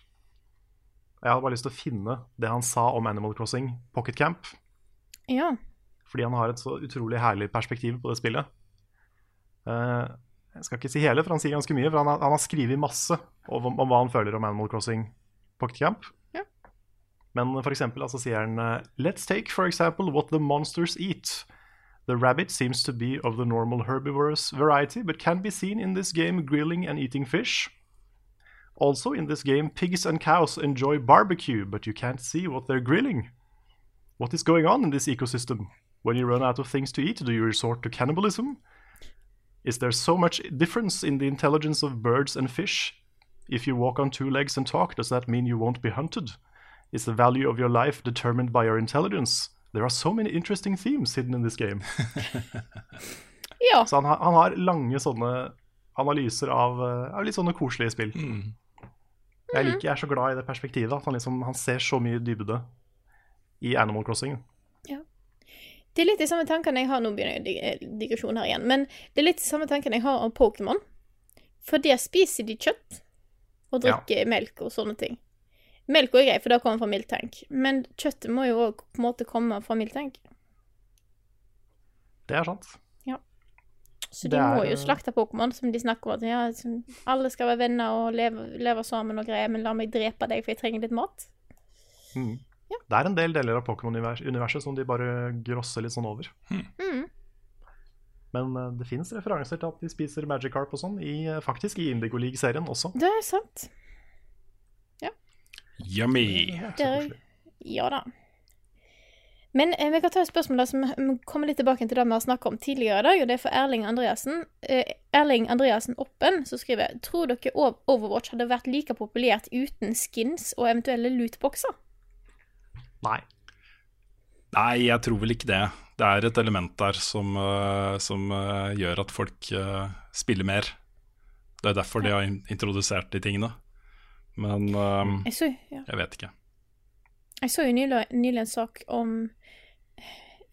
Jeg hadde bare lyst til å finne det han sa om Animal Crossing Pocket Camp. Ja. Fordi han har et så utrolig herlig perspektiv på det spillet. Eh, jeg skal ikke si hele, for han sier ganske mye. For han har, han har skrevet masse om, om hva han føler om Animal Crossing Pocket Camp. Men for eksempel altså, sier han Let's take for example what the monsters eat. The rabbit seems to be of the normal herbivorous variety, but can be seen in this game grilling and eating fish. Also, in this game, pigs and cows enjoy barbecue, but you can't see what they're grilling. What is going on in this ecosystem? When you run out of things to eat, do you resort to cannibalism? Is there so much difference in the intelligence of birds and fish? If you walk on two legs and talk, does that mean you won't be hunted? Is the value of your life determined by your intelligence? There are so many interesting themes hidden in this game. *laughs* Ja. Så han, har- han har lange sånne analyser av, eh, av litt sånne koselige spill. Jeg, liker, jeg er så glad i det perspektivet. At han, liksom, han ser så mye dybde i Animal Crossing. Ja. Det er litt de samme tankene jeg har Nå begynner jeg eh, digresjon her igjen. Men det er litt de samme tankene jeg har om Pokémon. For der spiser de kjøtt og Ja. drikker melk og sånne ting. Melk er grei, for det kommer fra miltank. Men kjøttet må jo òg på en måte komme fra miltank. Det er sant. Så de de må er- jo slakte Pokémon, som de snakker om. At ja, alle skal være venner og leve, leve sammen og greier, men la meg drepe deg, for jeg trenger litt mat. Mm. Det er en del deler av Pokémon-universet som de bare grosser litt sånn over. Mm. Men eh, det fins referanser til at de spiser Magikarp og sånn, eh, faktisk i Indigo League-serien også. Det er sant. Yummy! Ja da. Men eh, vi kan ta et spørsmål da, som kommer litt tilbake til det vi har snakket om tidligere i dag, og det er for Erling Andreassen. Eh, Erling Andreassen Oppen som skriver Tror dere Overwatch hadde vært like populært uten skins og eventuelle lootboxer? Nei. Nei, jeg tror vel ikke det. Det er et element der som, uh, som uh, gjør at folk uh, spiller mer. Det er derfor de har introdusert de tingene. Men um, Jeg så, ja. jeg vet ikke. Jeg så jo nylig, nylig en sak om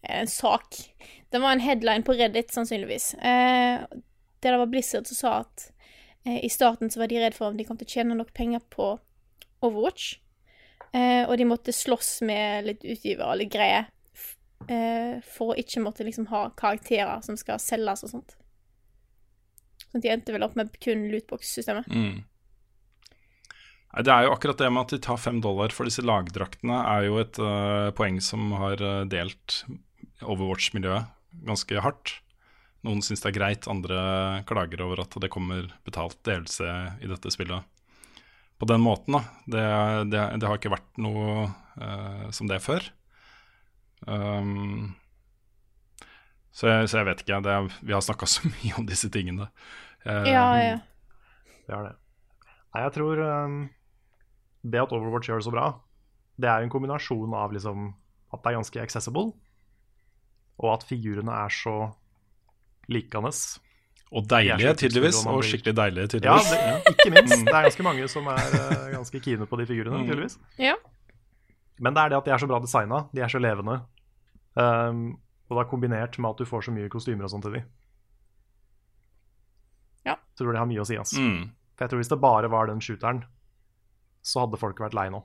En sak Det var en headline på Reddit, sannsynligvis. Eh, der det var Blizzard som sa at Eh, I starten så var de redd for om de kom til å tjene nok penger på Overwatch. Eh, og de måtte slåss med litt utgivere og litt greier eh, for å ikke måtte liksom ha karakterer som skal selges og sånt. Sånn at de endte vel opp med kun lootbox-systemet. Mm. Nei, Det er jo akkurat det med at de tar fem dollar for disse lagdraktene, er jo et uh, poeng som har eh, delt Overwatch-miljøet ganske hardt. Noen syns det er greit, andre klager over at det kommer betalt delelse i dette spillet. På den måten, da. Det, det, det har ikke vært noe uh, som det før. Um, så, jeg, så jeg vet ikke. Det er, vi har snakka *laughs* så mye om disse tingene. Eh, Ja, ja. Det er det. Nei, jeg tror um, det at Overwatch gjør det så bra, det er en kombinasjon av liksom at det er ganske accessible, og at figurene er så likende. Og De deilige, tydeligvis. og skikkelig deilige, Ja, det, ikke minst. Det er ganske mange som er uh, ganske kine på de figurene, Mm. tydeligvis. Ja. Men det er det at de er så bra designa, de er så levende. Um, og det er kombinert med at du får så mye kostymer og sånt til de. Ja. Så tror det har mye å si, altså. Mm. For jeg tror hvis det bare var den shooteren, så hadde folk vært lei nå.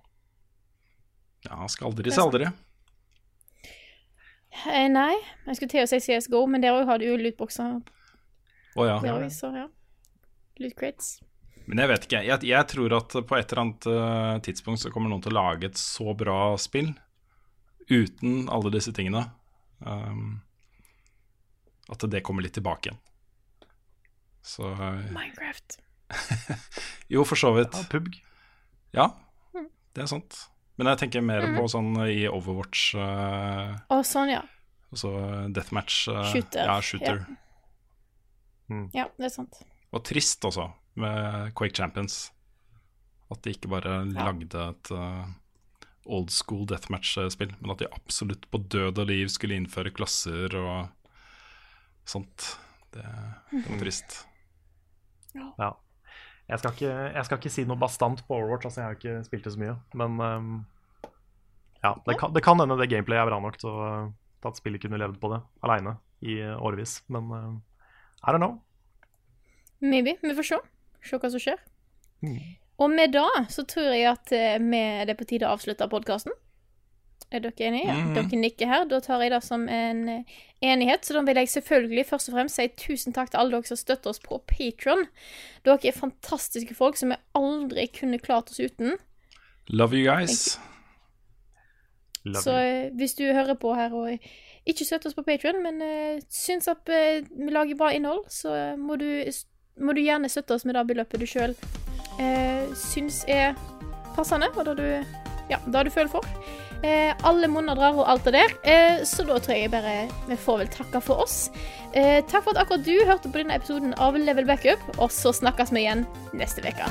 Ja, skal aldri si aldri. Eh, nei, jeg skulle til å si CSGO, men der òg har du jo lootboxer. Å ja. Der så ja. Loot crates. Men jeg vet ikke. Jeg, jeg tror at på et eller annet eh, tidspunkt så kommer noen til å lage et så bra spill uten alle disse tingene. Um, at det kommer litt tilbake igjen. Så eh, Minecraft. *laughs* Jo, for så vidt. Ja, PUBG. Ja, Mm. det er sant. Men jeg tenker mer på sånn i Overwatch uh, og sånn, ja. Altså deathmatch. Uh, Shooter, Ja, shooter. Ja, det er sant. Og trist også, med Quake Champions. At de ikke bare lagde et uh, old school deathmatch-spill, men at de absolutt på død og liv skulle innføre klasser og sånt. Det, det var trist. Ja. Jeg skal, ikke, jeg skal ikke si noe bastant på Overwatch, altså jeg har ikke spilt det så mye. Men um, ja, det kan, det kan hende det gameplayet er bra nok til, at spillet kunne levd på det aleine i årevis. Men uh, I don't know. Maybe. Vi får se. Se hva som skjer. Mm. Og med da så tror jeg at eh, vi, det er på tide å avslutte podkasten. Er dere enige? Ja. Mhm. Dere nikker her. Da tar jeg det som en eh, enighet. Så da vil jeg selvfølgelig først og fremst si tusen takk til alle dere som støtter oss på Patron. Dere er fantastiske folk som vi aldri kunne klart oss uten. Love you guys. Love Så you. eh, hvis du hører på her og ikke støtter oss på Patron, men uh, syns at vi lager bra innhold, så må, du, må du gjerne støtte oss med det beløpet du sjøl uh, syns er passende, og da du, ja, du føler for. Eh, alle monner drar og alt det der. Eh, så da tror jeg bare vi får vel takke for oss. Eh, takk for at akkurat du hørte på denne episoden av Level Backup, og så snakkes vi igjen neste uke.